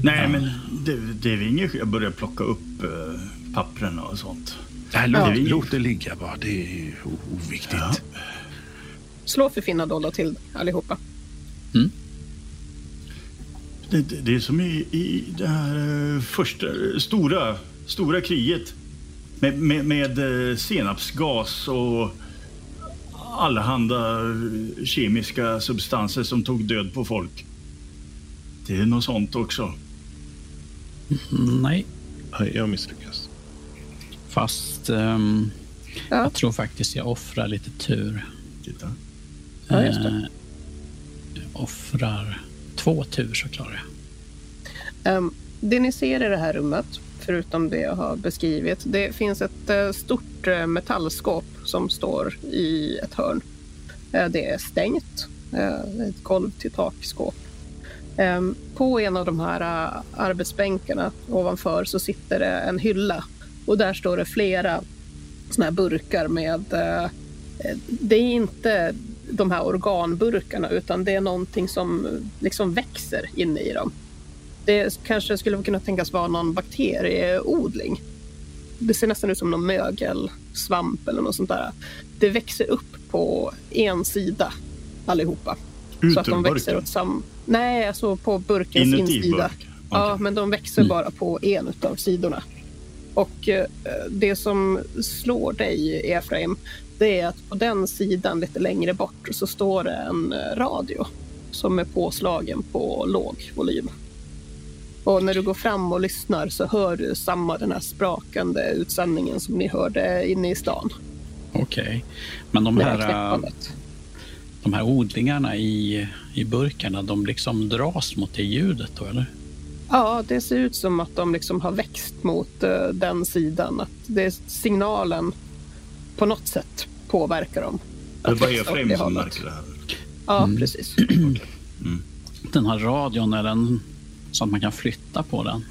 [SPEAKER 2] Nej, men det, det är inget... Jag börjar plocka upp uh, pappren och sånt.
[SPEAKER 1] Nej, låt,
[SPEAKER 2] Ja.
[SPEAKER 1] låt det ligga bara. Det är oviktigt.
[SPEAKER 2] Ja.
[SPEAKER 4] Slå för finna dollar till allihopa.
[SPEAKER 2] Det, det, det är som i, i det här eh, första stora, stora kriget med, med, med eh, senapsgas och allehanda eh, kemiska substanser som tog död på folk. Det är något sånt också.
[SPEAKER 3] Nej,
[SPEAKER 1] Nej, jag misslyckas.
[SPEAKER 3] fast ehm,
[SPEAKER 4] Ja.
[SPEAKER 3] jag tror faktiskt jag offrar lite tur.
[SPEAKER 2] Titta.
[SPEAKER 4] Ja, just det.
[SPEAKER 3] Jag offrar två tur så klarar jag.
[SPEAKER 4] Um, det ni ser i det här rummet, förutom det jag har beskrivit, det finns ett eh, stort eh, metallskåp som står i ett hörn. Eh, det är stängt, ett golv till takskåp. Ehm, på en av de här arbetsbänkarna ovanför så sitter det en hylla och där står det flera såna här burkar med... det är inte de här organburkarna utan det är någonting som liksom växer inne i dem. Det kanske skulle kunna tänkas vara någon bakterieodling. Det ser nästan ut som någon mögelsvamp eller något sånt där. Det växer upp på en sida allihopa. så att de växer
[SPEAKER 2] burken?
[SPEAKER 4] åt sam... Nej, alltså på burkens
[SPEAKER 2] Inuti
[SPEAKER 4] insida.
[SPEAKER 2] burk?
[SPEAKER 4] Ja,
[SPEAKER 2] Okej.
[SPEAKER 4] men de växer
[SPEAKER 3] Mm.
[SPEAKER 4] bara på en av sidorna. Och eh, det som slår dig, Efraim, det är att på den sidan lite längre bort så står det en eh, radio som är påslagen på låg volym. Och när du går fram och lyssnar så hör du samma den här sprakande utsändningen som ni hörde inne i stan.
[SPEAKER 3] Okej. Men de
[SPEAKER 4] här
[SPEAKER 3] eh, de här odlingarna i, i burkarna, de liksom dras mot det ljudet då, eller?
[SPEAKER 4] Ja, det ser ut som att de liksom har växt mot eh, den sidan. Att det är signalen på något sätt påverkar dem.
[SPEAKER 2] Det bara Efraim
[SPEAKER 4] det
[SPEAKER 2] som märker det här.
[SPEAKER 4] Ja,
[SPEAKER 3] Mm.
[SPEAKER 4] precis.
[SPEAKER 3] Den här radion, är den så att man kan flytta på den?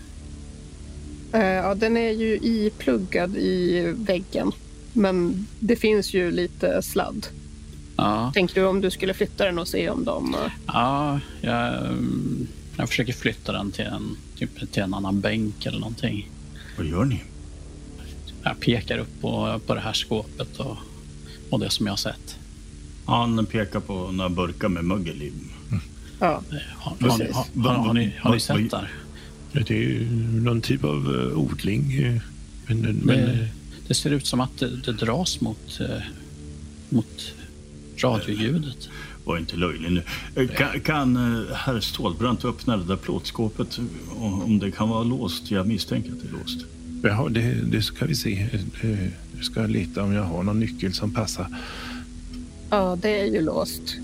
[SPEAKER 4] Eh, Ja, den är ju ipluggad i väggen. Men det finns ju lite sladd.
[SPEAKER 3] Ja,
[SPEAKER 4] Tänkte du om du skulle flytta den och se om de... eh,
[SPEAKER 3] ja jag, mm, jag försöker flytta den till en, typ till en annan bänk eller någonting.
[SPEAKER 2] Vad gör ni?
[SPEAKER 3] Jag pekar upp på, på det här skåpet och, och det som jag har sett.
[SPEAKER 2] Han pekar på några burkar med mögel i.
[SPEAKER 4] Ja,
[SPEAKER 3] Har, har, ni, har, har, har, ni, har ni sett där?
[SPEAKER 1] Det är ju någon typ av eh, odling. Men, men, eh,
[SPEAKER 3] Det, det ser ut som att det, det dras mot, eh, mot radioljudet.
[SPEAKER 2] Var inte löjlig nu. Kan, kan herr Stålbrant öppna det där plåtskåpet om om det kan vara låst? Jag misstänker att det är låst.
[SPEAKER 1] Jaha, det, det ska vi se. Eh, Jag ska leta om jag har någon nyckel som passar.
[SPEAKER 4] ja, det är ju låst.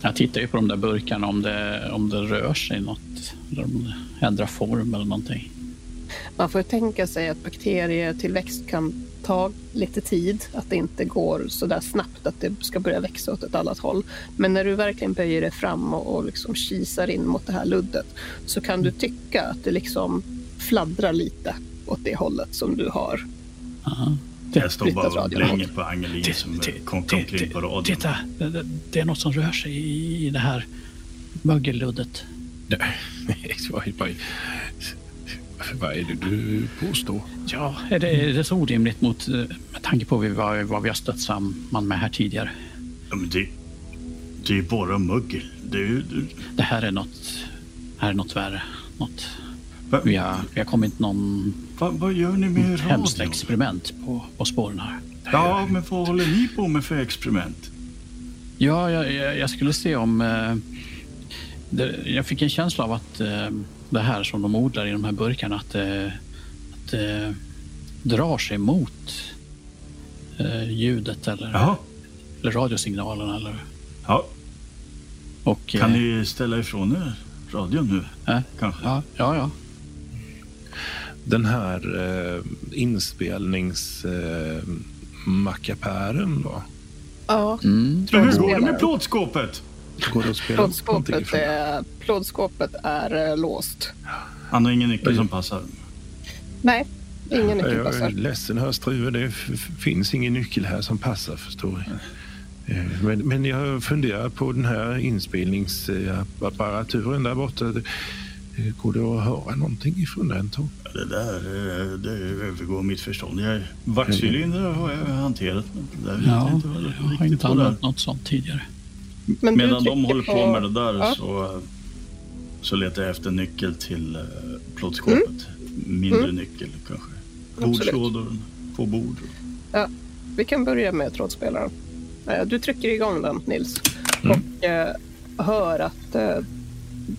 [SPEAKER 3] Jag tittar ju på de där burkarna om det, om det rör sig något. Eller om det ändrar form eller någonting.
[SPEAKER 4] Man får tänka sig att bakterietillväxt kan ta lite tid. Att det inte går så där snabbt att det ska börja växa åt ett annat håll. Men när du verkligen böjer dig fram och, och liksom kisar in mot det här luddet så kan du tycka att det liksom fladdrar lite åt det hållet som du har.
[SPEAKER 3] Aha.
[SPEAKER 2] Jag står bara och blänger på Angelin
[SPEAKER 3] Ti-
[SPEAKER 2] som omkring på radion.
[SPEAKER 3] Titta, det, det, det är något som rör sig i, i det här mögelluddet.
[SPEAKER 1] Nej, vad, är det du påstår?
[SPEAKER 3] Ja, är det, är det så orimligt mot, eh, med tanke på vad, vad vi har stött samman med här tidigare?
[SPEAKER 2] Ja, men det, det är ju bara mögel. Det är det-
[SPEAKER 3] Det här är något, här är något värre. Något,
[SPEAKER 2] Va,
[SPEAKER 3] vi, har, vi har kommit någon
[SPEAKER 2] va, vad gör ni med
[SPEAKER 3] hemskt
[SPEAKER 2] radion?
[SPEAKER 3] experiment på, på spåren här.
[SPEAKER 2] Ja, men vad håller ni på med för experiment?
[SPEAKER 3] Ja, jag, jag, jag skulle se om... Eh, det, jag fick en känsla av att eh, det här som de odlar i de här burkarna, att, eh, att det drar sig mot eh, ljudet eller,
[SPEAKER 2] Jaha.
[SPEAKER 3] eller radiosignalerna. Eller,
[SPEAKER 2] Ja,
[SPEAKER 3] och,
[SPEAKER 2] kan
[SPEAKER 3] eh,
[SPEAKER 2] ni ställa ifrån er radion nu?
[SPEAKER 3] eh,
[SPEAKER 2] Kanske?
[SPEAKER 3] ja, ja, ja.
[SPEAKER 1] Den här eh, inspelningsmackapären eh, då?
[SPEAKER 4] Ja,
[SPEAKER 3] Mm.
[SPEAKER 2] Men hur går det med plåtskåpet?
[SPEAKER 1] Går det att spela någonting
[SPEAKER 4] plåtskåpet är, plåtskåpet är eh, låst.
[SPEAKER 2] Han har ingen nyckel som passar.
[SPEAKER 4] Nej, ingen
[SPEAKER 1] Jag
[SPEAKER 4] nyckel
[SPEAKER 1] är
[SPEAKER 4] passar.
[SPEAKER 1] ledsen Hörstruve, det finns ingen nyckel här som passar förstår du. Eh, Men, men jag funderar på den här inspelningsapparaturen där borta. Eh, Går det att höra någonting ifrån den? Tom?
[SPEAKER 2] Ja, Det där eh, det övergår mitt förstånd. Jag, vaxcylindrar har jag hanterat. Men det där vet jag
[SPEAKER 3] ja
[SPEAKER 2] inte vad det
[SPEAKER 3] jag har inte
[SPEAKER 2] på
[SPEAKER 3] använt något sånt tidigare.
[SPEAKER 4] Men
[SPEAKER 2] Medan de håller på med det där
[SPEAKER 4] Ja.
[SPEAKER 2] så, så letar jag efter nyckel till uh, plåtskåpet. Mindre
[SPEAKER 4] Mm.
[SPEAKER 2] nyckel kanske. Bordslådor, två bord.
[SPEAKER 4] Vi kan börja med trådspelaren. Eh, Du trycker igång den, Nils.
[SPEAKER 1] Mm.
[SPEAKER 4] Och eh, hör att eh,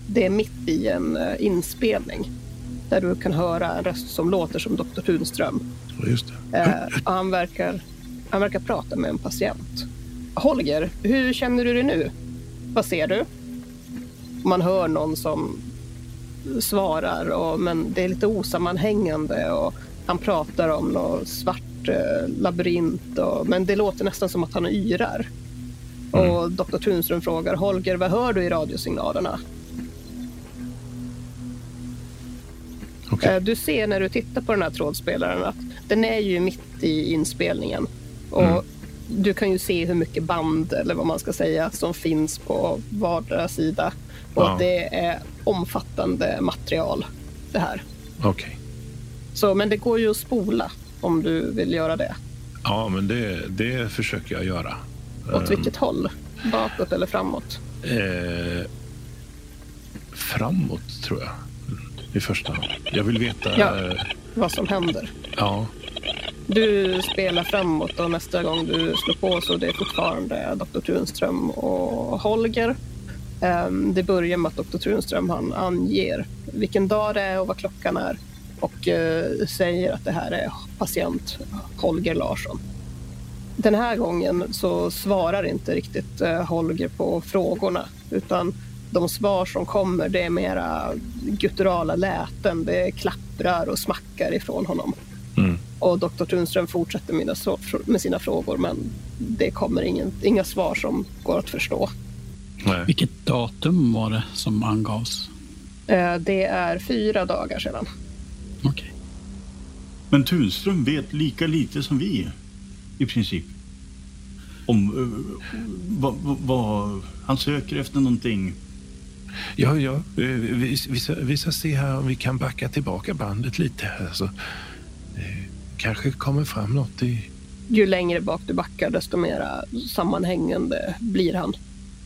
[SPEAKER 4] det är mitt i en eh, inspelning. Där du kan höra en röst som låter som Dr. Tunström.
[SPEAKER 1] Just det.
[SPEAKER 4] Eh, han, verkar, han verkar prata med en patient. Holger, hur känner du dig nu? Vad ser du? Man hör någon som svarar, och, men det är lite osammanhängande. Och han pratar om någon svart eh, labyrint, och, men det låter nästan som att han yrar. Och Dr. Tunström frågar Holger, vad hör du i radiosignalerna?
[SPEAKER 1] Okej.
[SPEAKER 4] Eh, Du ser när du tittar på den här trådspelaren att den är ju mitt i inspelningen. Och Du kan ju se hur mycket band, eller vad man ska säga, som finns på vardera sida. Och
[SPEAKER 1] Ja.
[SPEAKER 4] det är omfattande material, det här.
[SPEAKER 1] Okej.
[SPEAKER 4] Så, men det går ju att spola om du vill göra det.
[SPEAKER 1] Ja, men det, det försöker jag göra.
[SPEAKER 4] Åt vilket håll? Bakåt eller framåt?
[SPEAKER 1] Eh, framåt, tror jag. I första hand. Jag vill veta...
[SPEAKER 4] Ja.
[SPEAKER 1] eh,
[SPEAKER 4] Vad som händer.
[SPEAKER 1] ja.
[SPEAKER 4] Du spelar framåt och nästa gång du slår på så det är fortfarande Dr. Tunström och Holger. Ehm, Det börjar med att Dr. Tunström han anger vilken dag det är och vad klockan är och eh, säger att det här är patient Holger Larsson. Den här gången så svarar inte riktigt eh, Holger på frågorna utan de svar som kommer det är mera gutturala läten. Det klapprar och smackar ifrån honom.
[SPEAKER 1] Mm.
[SPEAKER 4] Och Dr. Tunström fortsätter med, med sina frågor men det kommer ingen, inga svar som går att förstå.
[SPEAKER 1] Nej.
[SPEAKER 3] Vilket datum var det som angavs?
[SPEAKER 4] Eh, Det är fyra dagar sedan.
[SPEAKER 3] Okej.
[SPEAKER 2] Men Tunström vet lika lite som vi, i princip. Om uh, vad, vad, vad han söker efter någonting.
[SPEAKER 1] Ja, ja. eh, Vi, vi, ska, vi ska se här om vi kan backa tillbaka bandet lite. Här, så, eh, kanske kommer fram något i...
[SPEAKER 4] Ju längre bak du backar desto mer sammanhängande blir han,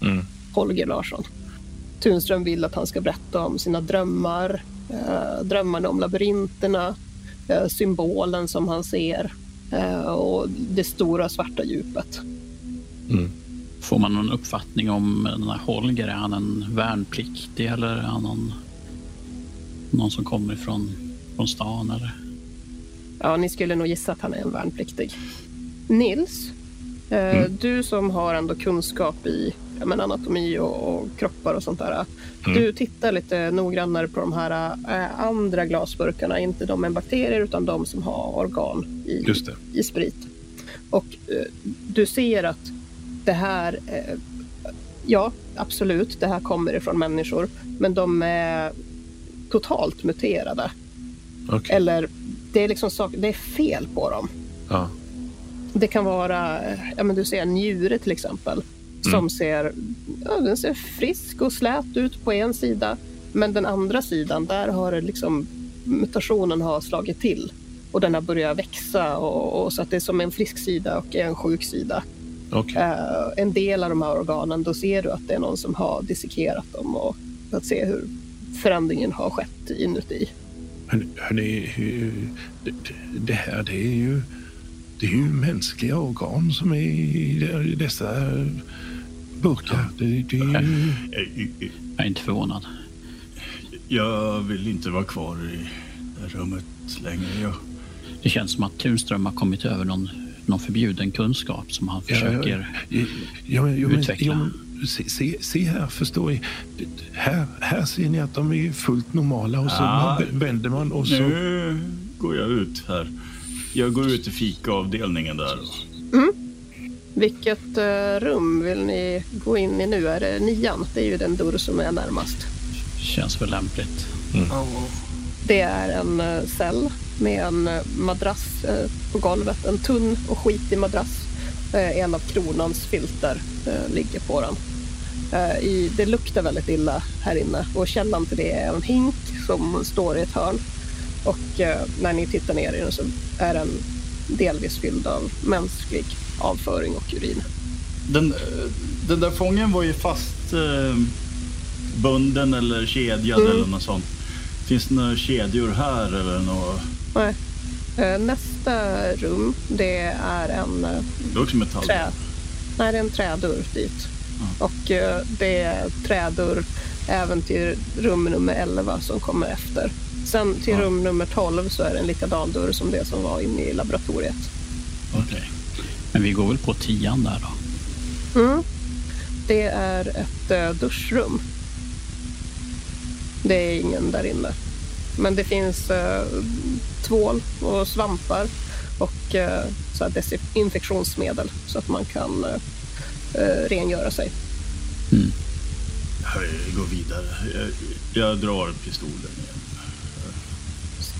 [SPEAKER 1] Mm.
[SPEAKER 4] Holger Larsson. Tunström vill att han ska berätta om sina drömmar, eh, drömmarna om labyrinterna, eh, symbolen som han ser eh, och det stora svarta djupet.
[SPEAKER 1] Mm.
[SPEAKER 3] Får man någon uppfattning om den här Holger? Är han en värnpliktig eller är han någon, någon som kommer ifrån från stan? Eller?
[SPEAKER 4] Ja, ni skulle nog gissa att han är en värnpliktig. Nils, eh, du som har ändå kunskap i men anatomi och, och kroppar och sånt där. Du tittar lite noggrannare på de här eh, andra glasburkarna, inte de med bakterier utan de som har organ i, i sprit. Och eh, du ser att det här, eh, ja absolut, det här kommer ifrån människor, men de är totalt muterade.
[SPEAKER 1] Okej.
[SPEAKER 4] Eller det är liksom sak, det är fel på dem.
[SPEAKER 1] Ja.
[SPEAKER 4] Det kan vara, ja men du ser en njure till exempel, som ser, ja, den ser frisk och slät ut på en sida. Men den andra sidan, där har det liksom, mutationen har slagit till. Och den har börjat växa och, och så att det är som en frisk sida och en sjuk sida.
[SPEAKER 1] Okej.
[SPEAKER 4] Eh, en del av de här organen, då ser du att det är någon som har dissekerat dem och för att se hur förändringen har skett inuti.
[SPEAKER 1] Hörni, hörni, det, det här det är ju det är ju mänskliga organ som är i dessa burkar. Det, det är ju...
[SPEAKER 2] Eh,
[SPEAKER 3] Jag är inte förvånad.
[SPEAKER 2] Jag vill inte vara kvar i det här rummet längre. Jag,
[SPEAKER 3] Det känns som att Tunström har kommit över någon, någon förbjuden kunskap som han försöker...
[SPEAKER 1] Ja, ja, ja,
[SPEAKER 3] utveckla.
[SPEAKER 1] se, se, se här, förstår ni. Här, här ser ni att de är fullt normala och så
[SPEAKER 2] Ja.
[SPEAKER 1] vänder man och så...
[SPEAKER 2] nu går jag ut här. Jag går ut i fikaavdelningen där.
[SPEAKER 4] Vilket eh, rum vill ni gå in i nu? Är det nian? Det är ju den dörr som är närmast.
[SPEAKER 3] Känns väl lämpligt.
[SPEAKER 4] Det är en eh, cell med en eh, madrass på golvet. En tunn och skitig madrass. Eh, en av kronans filter eh, ligger på den. Eh, i, det luktar väldigt illa här inne och källan till det är en hink som står i ett hörn. Och när ni tittar ner i den så är den delvis fylld av mänsklig avföring och urin.
[SPEAKER 2] Den, den där fången var ju fast eh, bunden eller kedjad
[SPEAKER 4] Mm.
[SPEAKER 2] eller något sånt. Finns det några kedjor här eller något?
[SPEAKER 4] Nej. Eh, Nästa rum, det är en eh,
[SPEAKER 2] Det är också metall.
[SPEAKER 4] trä... Nej, det är en trädörr dit. Och eh, det är trädörr även till rum nummer 11 som kommer efter. Sen till
[SPEAKER 2] Ja.
[SPEAKER 4] rum nummer 12 så är det en likadan dörr som det som var inne i laboratoriet.
[SPEAKER 2] Okej.
[SPEAKER 3] Men vi går väl på tian där då?
[SPEAKER 4] Mm. Det är ett duschrum. Det är ingen där inne. Men det finns tvål och svampar och eh, så här desinfektionsmedel så att man kan eh, eh, rengöra sig.
[SPEAKER 2] Jag går vidare. Jag, jag drar pistolen igen.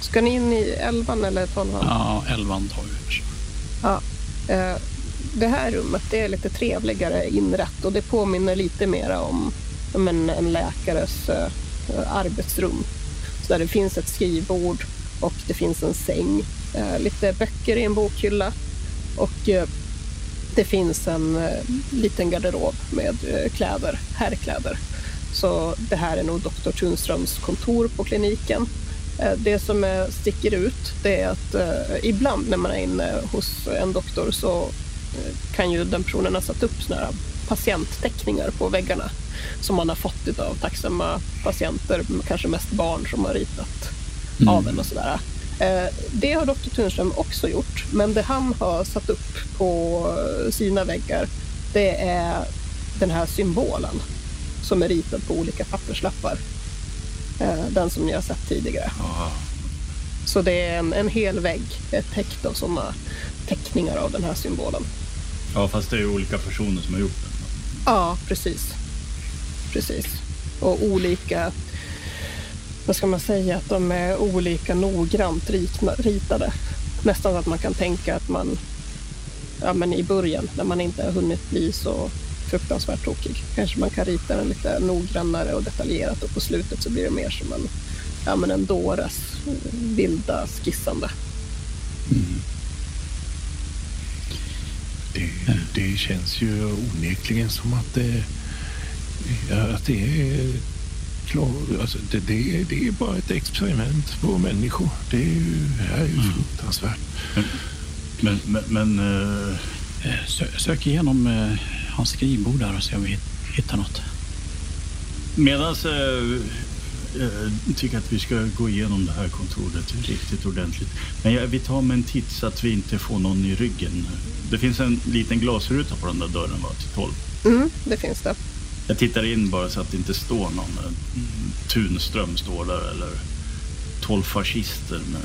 [SPEAKER 4] Ska ni in i elvan eller tolvan?
[SPEAKER 3] Ja, elvan tar vi.
[SPEAKER 4] Ja. Eh, det här rummet det är lite trevligare inrett och det påminner lite mer om, om en, en läkares eh, arbetsrum. Så där det finns ett skrivbord och det finns en säng, eh, lite böcker i en bokhylla och eh, det finns en eh, liten garderob med kläder, herrkläder. Så det här är nog doktor Tunströms kontor på kliniken. Det som sticker ut det är att ibland när man är inne hos en doktor så kan ju den personen ha satt upp såna här patientteckningar på väggarna som man har fått av tacksamma patienter, kanske mest barn som har ritat av en och sådär. Eh, Det har Dr. Tunström också gjort, men det han har satt upp på sina väggar det är den här symbolen som är ritad på olika papperslappar. Eh, Den som ni har sett tidigare.
[SPEAKER 2] Ja.
[SPEAKER 4] Så det är en, en hel vägg, täckt av sådana teckningar av den här symbolen.
[SPEAKER 2] ja, fast det är ju olika personer som har gjort den.
[SPEAKER 4] Ja, precis. Precis. Och olika, vad ska man säga, att de är olika noggrant ritade. Nästan så att man kan tänka att man, ja men i början, när man inte har hunnit bli så fruktansvärt tokig, kanske man kan rita den lite noggrannare och detaljerat och på slutet så blir det mer som en, ja men en dåres vilda skissande.
[SPEAKER 1] Det, det känns ju onekligen som att det, att det är klar, alltså det, det, är- det är bara ett experiment på människor. Det är ju, det här är ju fruktansvärt.
[SPEAKER 2] Men, men, men
[SPEAKER 3] Sö sök igenom eh, hans skrivbord där och se om vi hit- hittar något.
[SPEAKER 2] medan eh, jag tycker att vi ska gå igenom det här kontoret riktigt ordentligt. Men jag, vi tar med en titt så att vi inte får någon i ryggen. Det finns en liten glasruta på den där dörren va, till 12.
[SPEAKER 4] Mm, det finns det.
[SPEAKER 2] Jag tittar in bara så att det inte står någon. Tunström står där eller 12 fascister med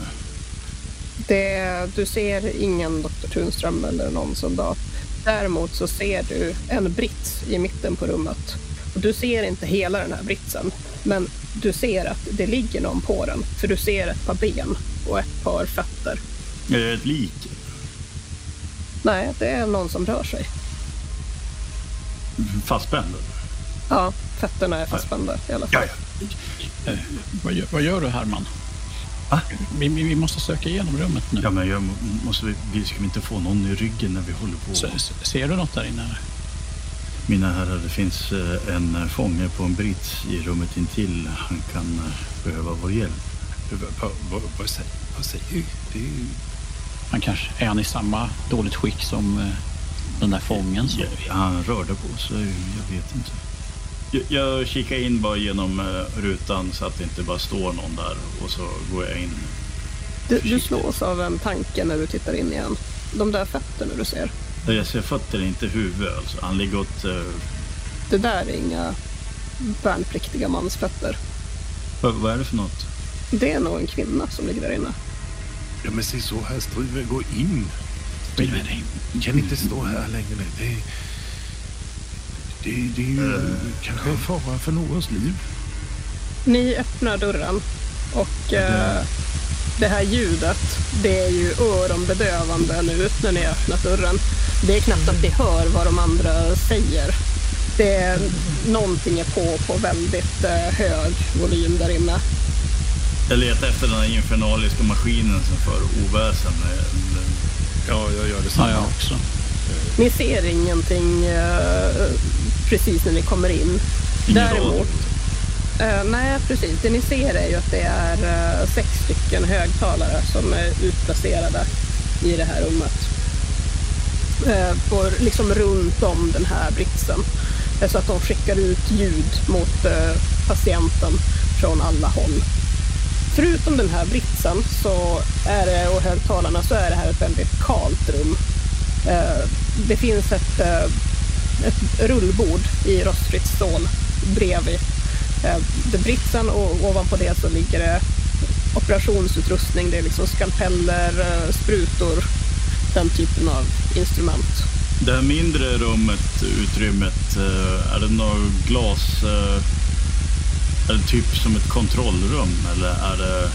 [SPEAKER 4] Det, du ser ingen Dr. Tunström eller någon soldat. Däremot så ser du en brits i mitten på rummet. Och du ser inte hela den här britsen, men du ser att det ligger någon på den. För du ser ett par ben och ett par fötter.
[SPEAKER 2] Är det ett lik?
[SPEAKER 4] Nej, det är någon som rör sig.
[SPEAKER 2] Fastspänd?
[SPEAKER 4] Ja, fötterna är fastspända i alla fall.
[SPEAKER 2] ja.
[SPEAKER 3] Vad gör, vad gör du Herman?
[SPEAKER 2] Va?
[SPEAKER 3] Vi, vi vi måste söka igenom rummet nu.
[SPEAKER 2] Ja, men jag må- måste, vi, ska inte få någon i ryggen när vi håller på.
[SPEAKER 3] S- s- Ser du något där inne?
[SPEAKER 2] Mina herrar, det finns eh, en eh, fånge på en brits i rummet intill. Han kan eh, behöva vår hjälp.
[SPEAKER 1] Vad, säger, är-
[SPEAKER 3] Han kanske, är han i samma dåligt skick som eh, den där fången? Så?
[SPEAKER 2] Ja, han rörde på sig, jag vet inte. Jag, jag kikar in bara genom eh, rutan så att det inte bara står någon där och så går jag in.
[SPEAKER 4] Du, du slås av en tanke när du tittar in igen. De där fötterna du ser,
[SPEAKER 2] jag ser fötter, inte huvud. Alltså. Han ligger åt... Eh,
[SPEAKER 4] det där är inga värnpliktiga mansfötter.
[SPEAKER 2] vad, vad är det för något?
[SPEAKER 4] Det är nog en kvinna som ligger där inne.
[SPEAKER 1] Ja, men se så här, Struve, gå in.
[SPEAKER 3] Dig.
[SPEAKER 1] Kan inte stå här längre. Det, det, det är ju kanske fara för någons liv.
[SPEAKER 4] Ni öppnar dörren och eh, det här ljudet, det är ju öronbedövande nu när ni öppnat dörren. Det är knappt att ni hör vad de andra säger. Det är, någonting är på på väldigt eh, hög volym där inne.
[SPEAKER 2] Jag letar efter den här infernaliska maskinen som för oväsen.
[SPEAKER 1] Ja, jag gör det
[SPEAKER 3] Ja, jag också.
[SPEAKER 4] Ni ser ingenting eh, precis när ni kommer in.
[SPEAKER 2] Ingen
[SPEAKER 4] Däremot, eh, nej precis, det ni ser är ju att det är eh, sex stycken högtalare som är utplacerade i det här rummet. Eh, på, liksom runt om den här britsen. Så att de skickar ut ljud mot eh, patienten från alla håll. förutom den här britsen så är det, och högtalarna så är det här ett väldigt kalt rum. Eh, det finns ett, eh, ett rullbord i rostfritt stål bredvid eh, det britsen och ovanpå det så ligger det operationsutrustning. Det är liksom skalpeller, eh, sprutor, den typen av instrument.
[SPEAKER 2] Det här mindre rummet, utrymmet, eh, är det något glas? Är det typ som ett kontrollrum eller är det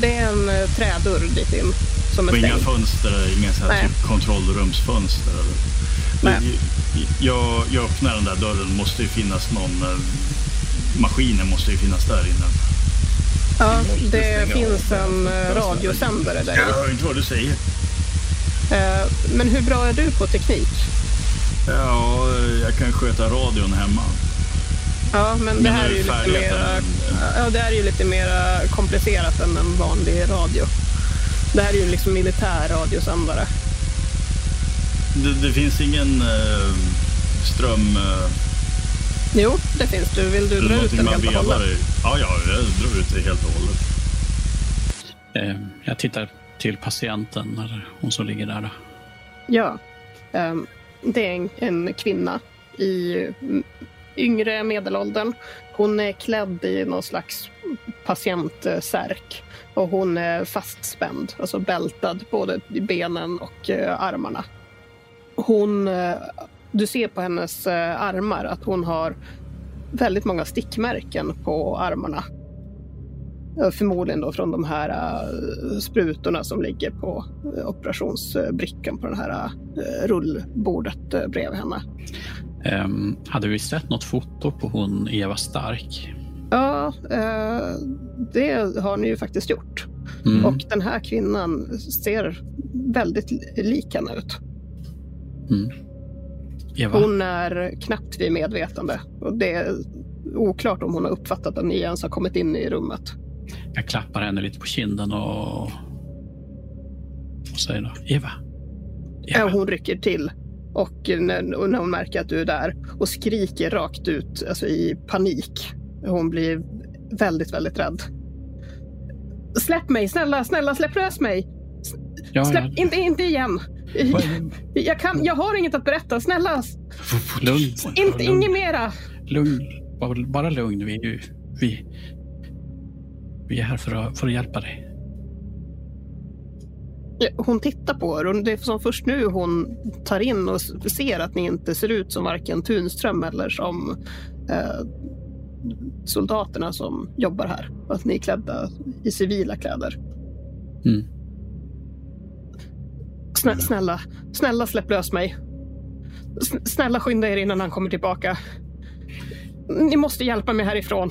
[SPEAKER 4] Det är en trädörr dit in som är
[SPEAKER 2] och inga fönster, inga så här
[SPEAKER 4] Nej.
[SPEAKER 2] typ kontrollrumsfönster? Eller?
[SPEAKER 4] Nej.
[SPEAKER 2] Jag, jag öppnar den där dörren, måste ju finnas någon... eh, Maskinen måste ju finnas där inne.
[SPEAKER 4] Ja, det finns
[SPEAKER 1] av
[SPEAKER 4] en eh, radiosändare där
[SPEAKER 2] Jag hör inte vad du säger.
[SPEAKER 4] Eh, Men hur bra är du på teknik?
[SPEAKER 2] Ja, jag kan sköta radion hemma.
[SPEAKER 4] Ja, men det här är ju lite
[SPEAKER 2] färdigheten-
[SPEAKER 4] mer, ja, det här är ju lite mer komplicerat än en vanlig radio. Det här är ju liksom militär radiosändare.
[SPEAKER 2] Det, det finns ingen eh, ström... Eh,
[SPEAKER 4] Jo, det finns du. Vill du dra ut den helt och hållet?
[SPEAKER 2] Ja, ja, jag drar ut det helt och hållet.
[SPEAKER 3] Eh, jag tittar till patienten när hon så ligger där. Då.
[SPEAKER 4] Ja. Ehm, Det är en, en kvinna i yngre medelåldern. Hon är klädd i någon slags patientsärk och hon är fastspänd, alltså bältad både i benen och eh, armarna. Hon, eh, du ser på hennes eh, armar att hon har väldigt många stickmärken på armarna. Eh, Förmodligen då från de här sprutorna som ligger på operationsbrickan på det här rullbordet bredvid henne.
[SPEAKER 3] Ehm, hade vi sett något foto på hon Eva Stark?
[SPEAKER 4] Ja, eh, det har ni ju faktiskt gjort.
[SPEAKER 3] Mm.
[SPEAKER 4] Och den här kvinnan ser väldigt li- lik henne ut.
[SPEAKER 3] Mm.
[SPEAKER 4] Hon är knappt vid medvetande. Och det är oklart om hon har uppfattat att ni ens har kommit in i rummet.
[SPEAKER 3] Jag klappar henne lite på kinden och, och säger då, Eva. Eva.
[SPEAKER 4] Hon rycker till och när, när hon märker att du är där och skriker rakt ut alltså i panik. Hon blir väldigt, väldigt rädd. Släpp mig, snälla, snälla, släpp lös mig.
[SPEAKER 3] Ja,
[SPEAKER 4] Släpp,
[SPEAKER 3] ja.
[SPEAKER 4] inte, inte igen. Jag, kan, jag har inget att berätta, snälla.
[SPEAKER 3] Lugn.
[SPEAKER 4] Inte,
[SPEAKER 3] lugn.
[SPEAKER 4] inget mera.
[SPEAKER 3] Lugn. Bara, bara lugn. Vi, är ju- vi, vi är här för att, för att hjälpa dig.
[SPEAKER 4] Hon tittar på er och det är som först nu hon tar in och ser att ni inte ser ut som varken Tunström eller som eh, soldaterna som jobbar här. Att ni är klädda i civila kläder.
[SPEAKER 3] Mm.
[SPEAKER 4] Snä, snälla, snälla släpp lös mig. S- snälla skynda er innan han kommer tillbaka. Ni måste hjälpa mig härifrån.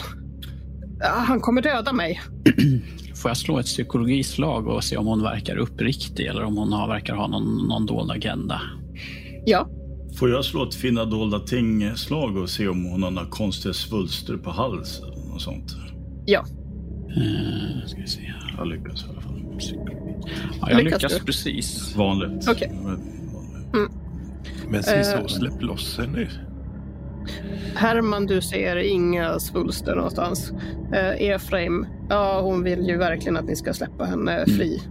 [SPEAKER 4] Han kommer döda mig.
[SPEAKER 3] Får jag slå ett psykologislag och se om hon verkar uppriktig eller om hon har, verkar ha någon, någon dold agenda?
[SPEAKER 4] Ja,
[SPEAKER 2] Får jag slå ett finna dolda ting-slag och se om hon har några konstiga svulster på halsen och sånt?
[SPEAKER 4] ja.
[SPEAKER 3] Uh, ska vi se.
[SPEAKER 2] Jag lyckas i alla fall.
[SPEAKER 3] Ja, jag
[SPEAKER 4] Lyckas
[SPEAKER 3] lyckas precis.
[SPEAKER 2] Vanligt.
[SPEAKER 4] Okej.
[SPEAKER 1] Men
[SPEAKER 4] Eh,
[SPEAKER 1] så släpp loss henne.
[SPEAKER 4] Herman, du ser inga svulster någonstans. Eh, Efraim, ja hon vill ju verkligen att ni ska släppa henne fri.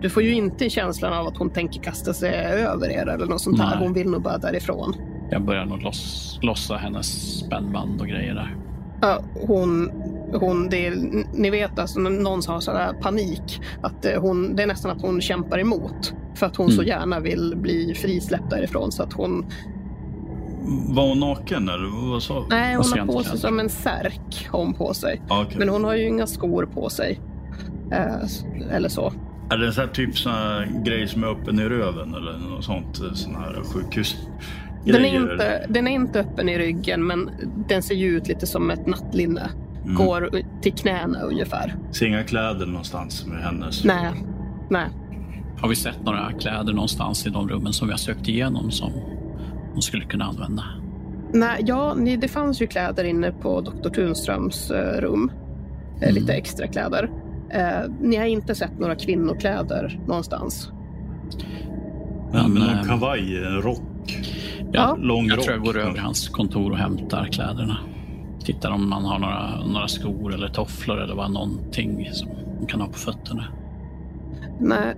[SPEAKER 4] Du får ju inte känslan av att hon tänker kasta sig över er eller något sånt där.
[SPEAKER 3] Nej.
[SPEAKER 4] Hon vill nog bara därifrån.
[SPEAKER 3] Jag börjar nog loss, lossa hennes spännband och grejer där.
[SPEAKER 4] Ja, hon, hon det är, ni vet alltså någon har sån här panik. Att eh, hon, det är nästan att hon kämpar emot. För att hon så
[SPEAKER 3] Mm.
[SPEAKER 4] gärna vill bli frisläppt därifrån. Så att hon,
[SPEAKER 2] Var hon naken eller vad sa
[SPEAKER 4] nej, hon har på sig som en särk. Har hon på sig.
[SPEAKER 2] Ja, okej.
[SPEAKER 4] Men hon har ju inga skor på sig. Eh, eller så.
[SPEAKER 2] Är det en sån här typ sån här grej som är öppen i röven eller något sånt? Sån här sjukhus?
[SPEAKER 4] Den är, inte, den är inte öppen i ryggen, men den ser ju ut lite som ett nattlinne.
[SPEAKER 2] Mm.
[SPEAKER 4] Går till knäna ungefär.
[SPEAKER 2] Ser inga kläder någonstans med hennes?
[SPEAKER 4] Nej, nej.
[SPEAKER 3] Har vi sett några kläder någonstans i de rummen som vi har sökt igenom som hon skulle kunna använda?
[SPEAKER 4] nej ja, det fanns ju kläder inne på Dr. Tunströms eh, rum. Eh,
[SPEAKER 3] Mm.
[SPEAKER 4] Lite extra kläder. Eh, ni har inte sett några kvinnokläder någonstans.
[SPEAKER 2] Men
[SPEAKER 3] eh,
[SPEAKER 2] kavaj, en rock.
[SPEAKER 4] Ja.
[SPEAKER 2] Lång
[SPEAKER 3] Jag
[SPEAKER 2] rock.
[SPEAKER 3] tror jag går över hans kontor och hämtar kläderna. Tittar om man har några, några skor eller tofflor eller vad någonting som man kan ha på fötterna.
[SPEAKER 4] Nej.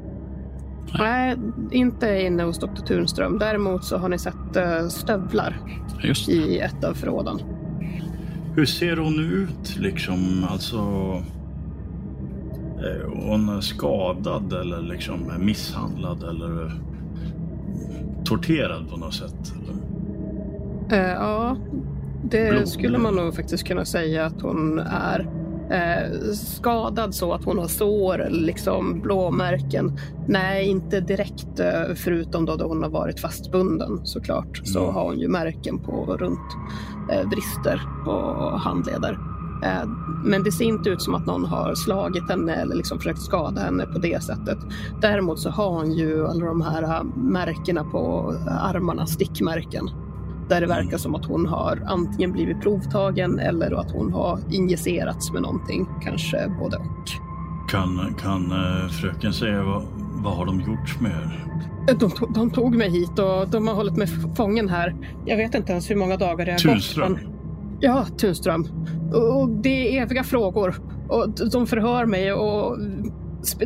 [SPEAKER 4] Nej, inte inne hos Dr. Tunström. Däremot så har ni sett uh, stövlar i ett av förråden.
[SPEAKER 2] Hur ser hon ut liksom? Alltså... Är hon skadad eller liksom misshandlad eller torterad på något sätt? Eller?
[SPEAKER 4] Eh, ja, det
[SPEAKER 2] Blod.
[SPEAKER 4] skulle man nog faktiskt kunna säga att hon är. Eh, skadad så att hon har sår liksom blåmärken. Nej, inte direkt eh, förutom då, då hon har varit fastbunden såklart. Så
[SPEAKER 2] Mm.
[SPEAKER 4] har hon ju märken på runt eh, brister och handleder. Eh, men det ser inte ut som att någon har slagit henne eller liksom försökt skada henne på det sättet. Däremot så har hon ju alla de här eh, märkena på armarna, stickmärken. Där det verkar som att hon har antingen blivit provtagen eller att hon har injicerats med någonting. Kanske både och.
[SPEAKER 2] Kan, kan eh, fröken säga vad, vad har de gjort med er?
[SPEAKER 4] De, to- de tog mig hit och de har hållit mig fången här. Jag vet inte ens hur många dagar det har
[SPEAKER 2] Tunström?
[SPEAKER 4] gått. men- Ja, Tunström. Och det är eviga frågor. Och de förhör mig och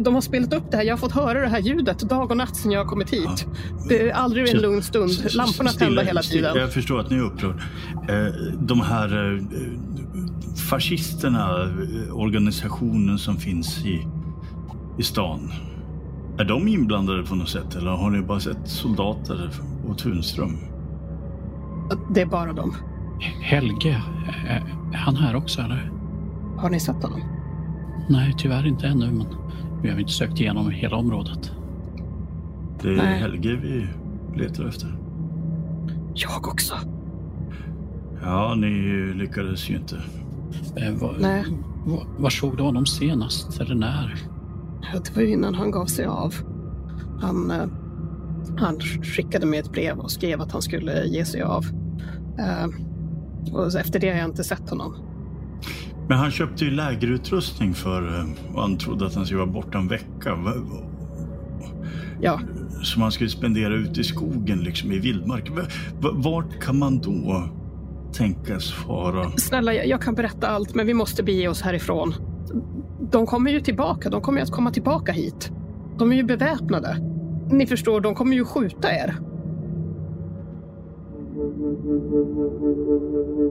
[SPEAKER 4] de har spelat upp det här. Jag har fått höra det här ljudet dag och natt sedan jag har kommit hit. Det är aldrig en lugn stund. Lamporna tända hela tiden.
[SPEAKER 2] Jag förstår att ni är upprörd. Eh, De här eh, fascisterna, eh, organisationen som finns i, i stan. Är de inblandade på något sätt eller har ni bara sett soldater och Tunström?
[SPEAKER 4] Det är bara dem.
[SPEAKER 3] Helge, är han här också eller?
[SPEAKER 4] Har ni sett honom?
[SPEAKER 3] Nej, tyvärr inte ännu, men vi har inte sökt igenom hela området.
[SPEAKER 2] Det är
[SPEAKER 4] Nej.
[SPEAKER 2] Helge vi letar efter.
[SPEAKER 4] Jag också.
[SPEAKER 2] Ja, ni lyckades ju inte.
[SPEAKER 3] Eh, var,
[SPEAKER 4] Nej.
[SPEAKER 3] var, var såg du honom senast, eller när?
[SPEAKER 4] Det var innan han gav sig av. Han, eh, han skickade mig ett brev och skrev att han skulle ge sig av. Eh, och efter det har jag inte sett honom.
[SPEAKER 2] Men han köpte ju lägerutrustning för eh, och han trodde att han skulle vara borta en vecka.
[SPEAKER 4] Ja,
[SPEAKER 2] Som han skulle spendera ute i skogen, liksom i vildmark. Va- va- Vart kan man då tänkas fara?
[SPEAKER 4] snälla, jag, jag kan berätta allt, men vi måste bege oss härifrån. De kommer ju tillbaka. De kommer ju att komma tillbaka hit. De är ju beväpnade. Ni förstår, de kommer ju skjuta er.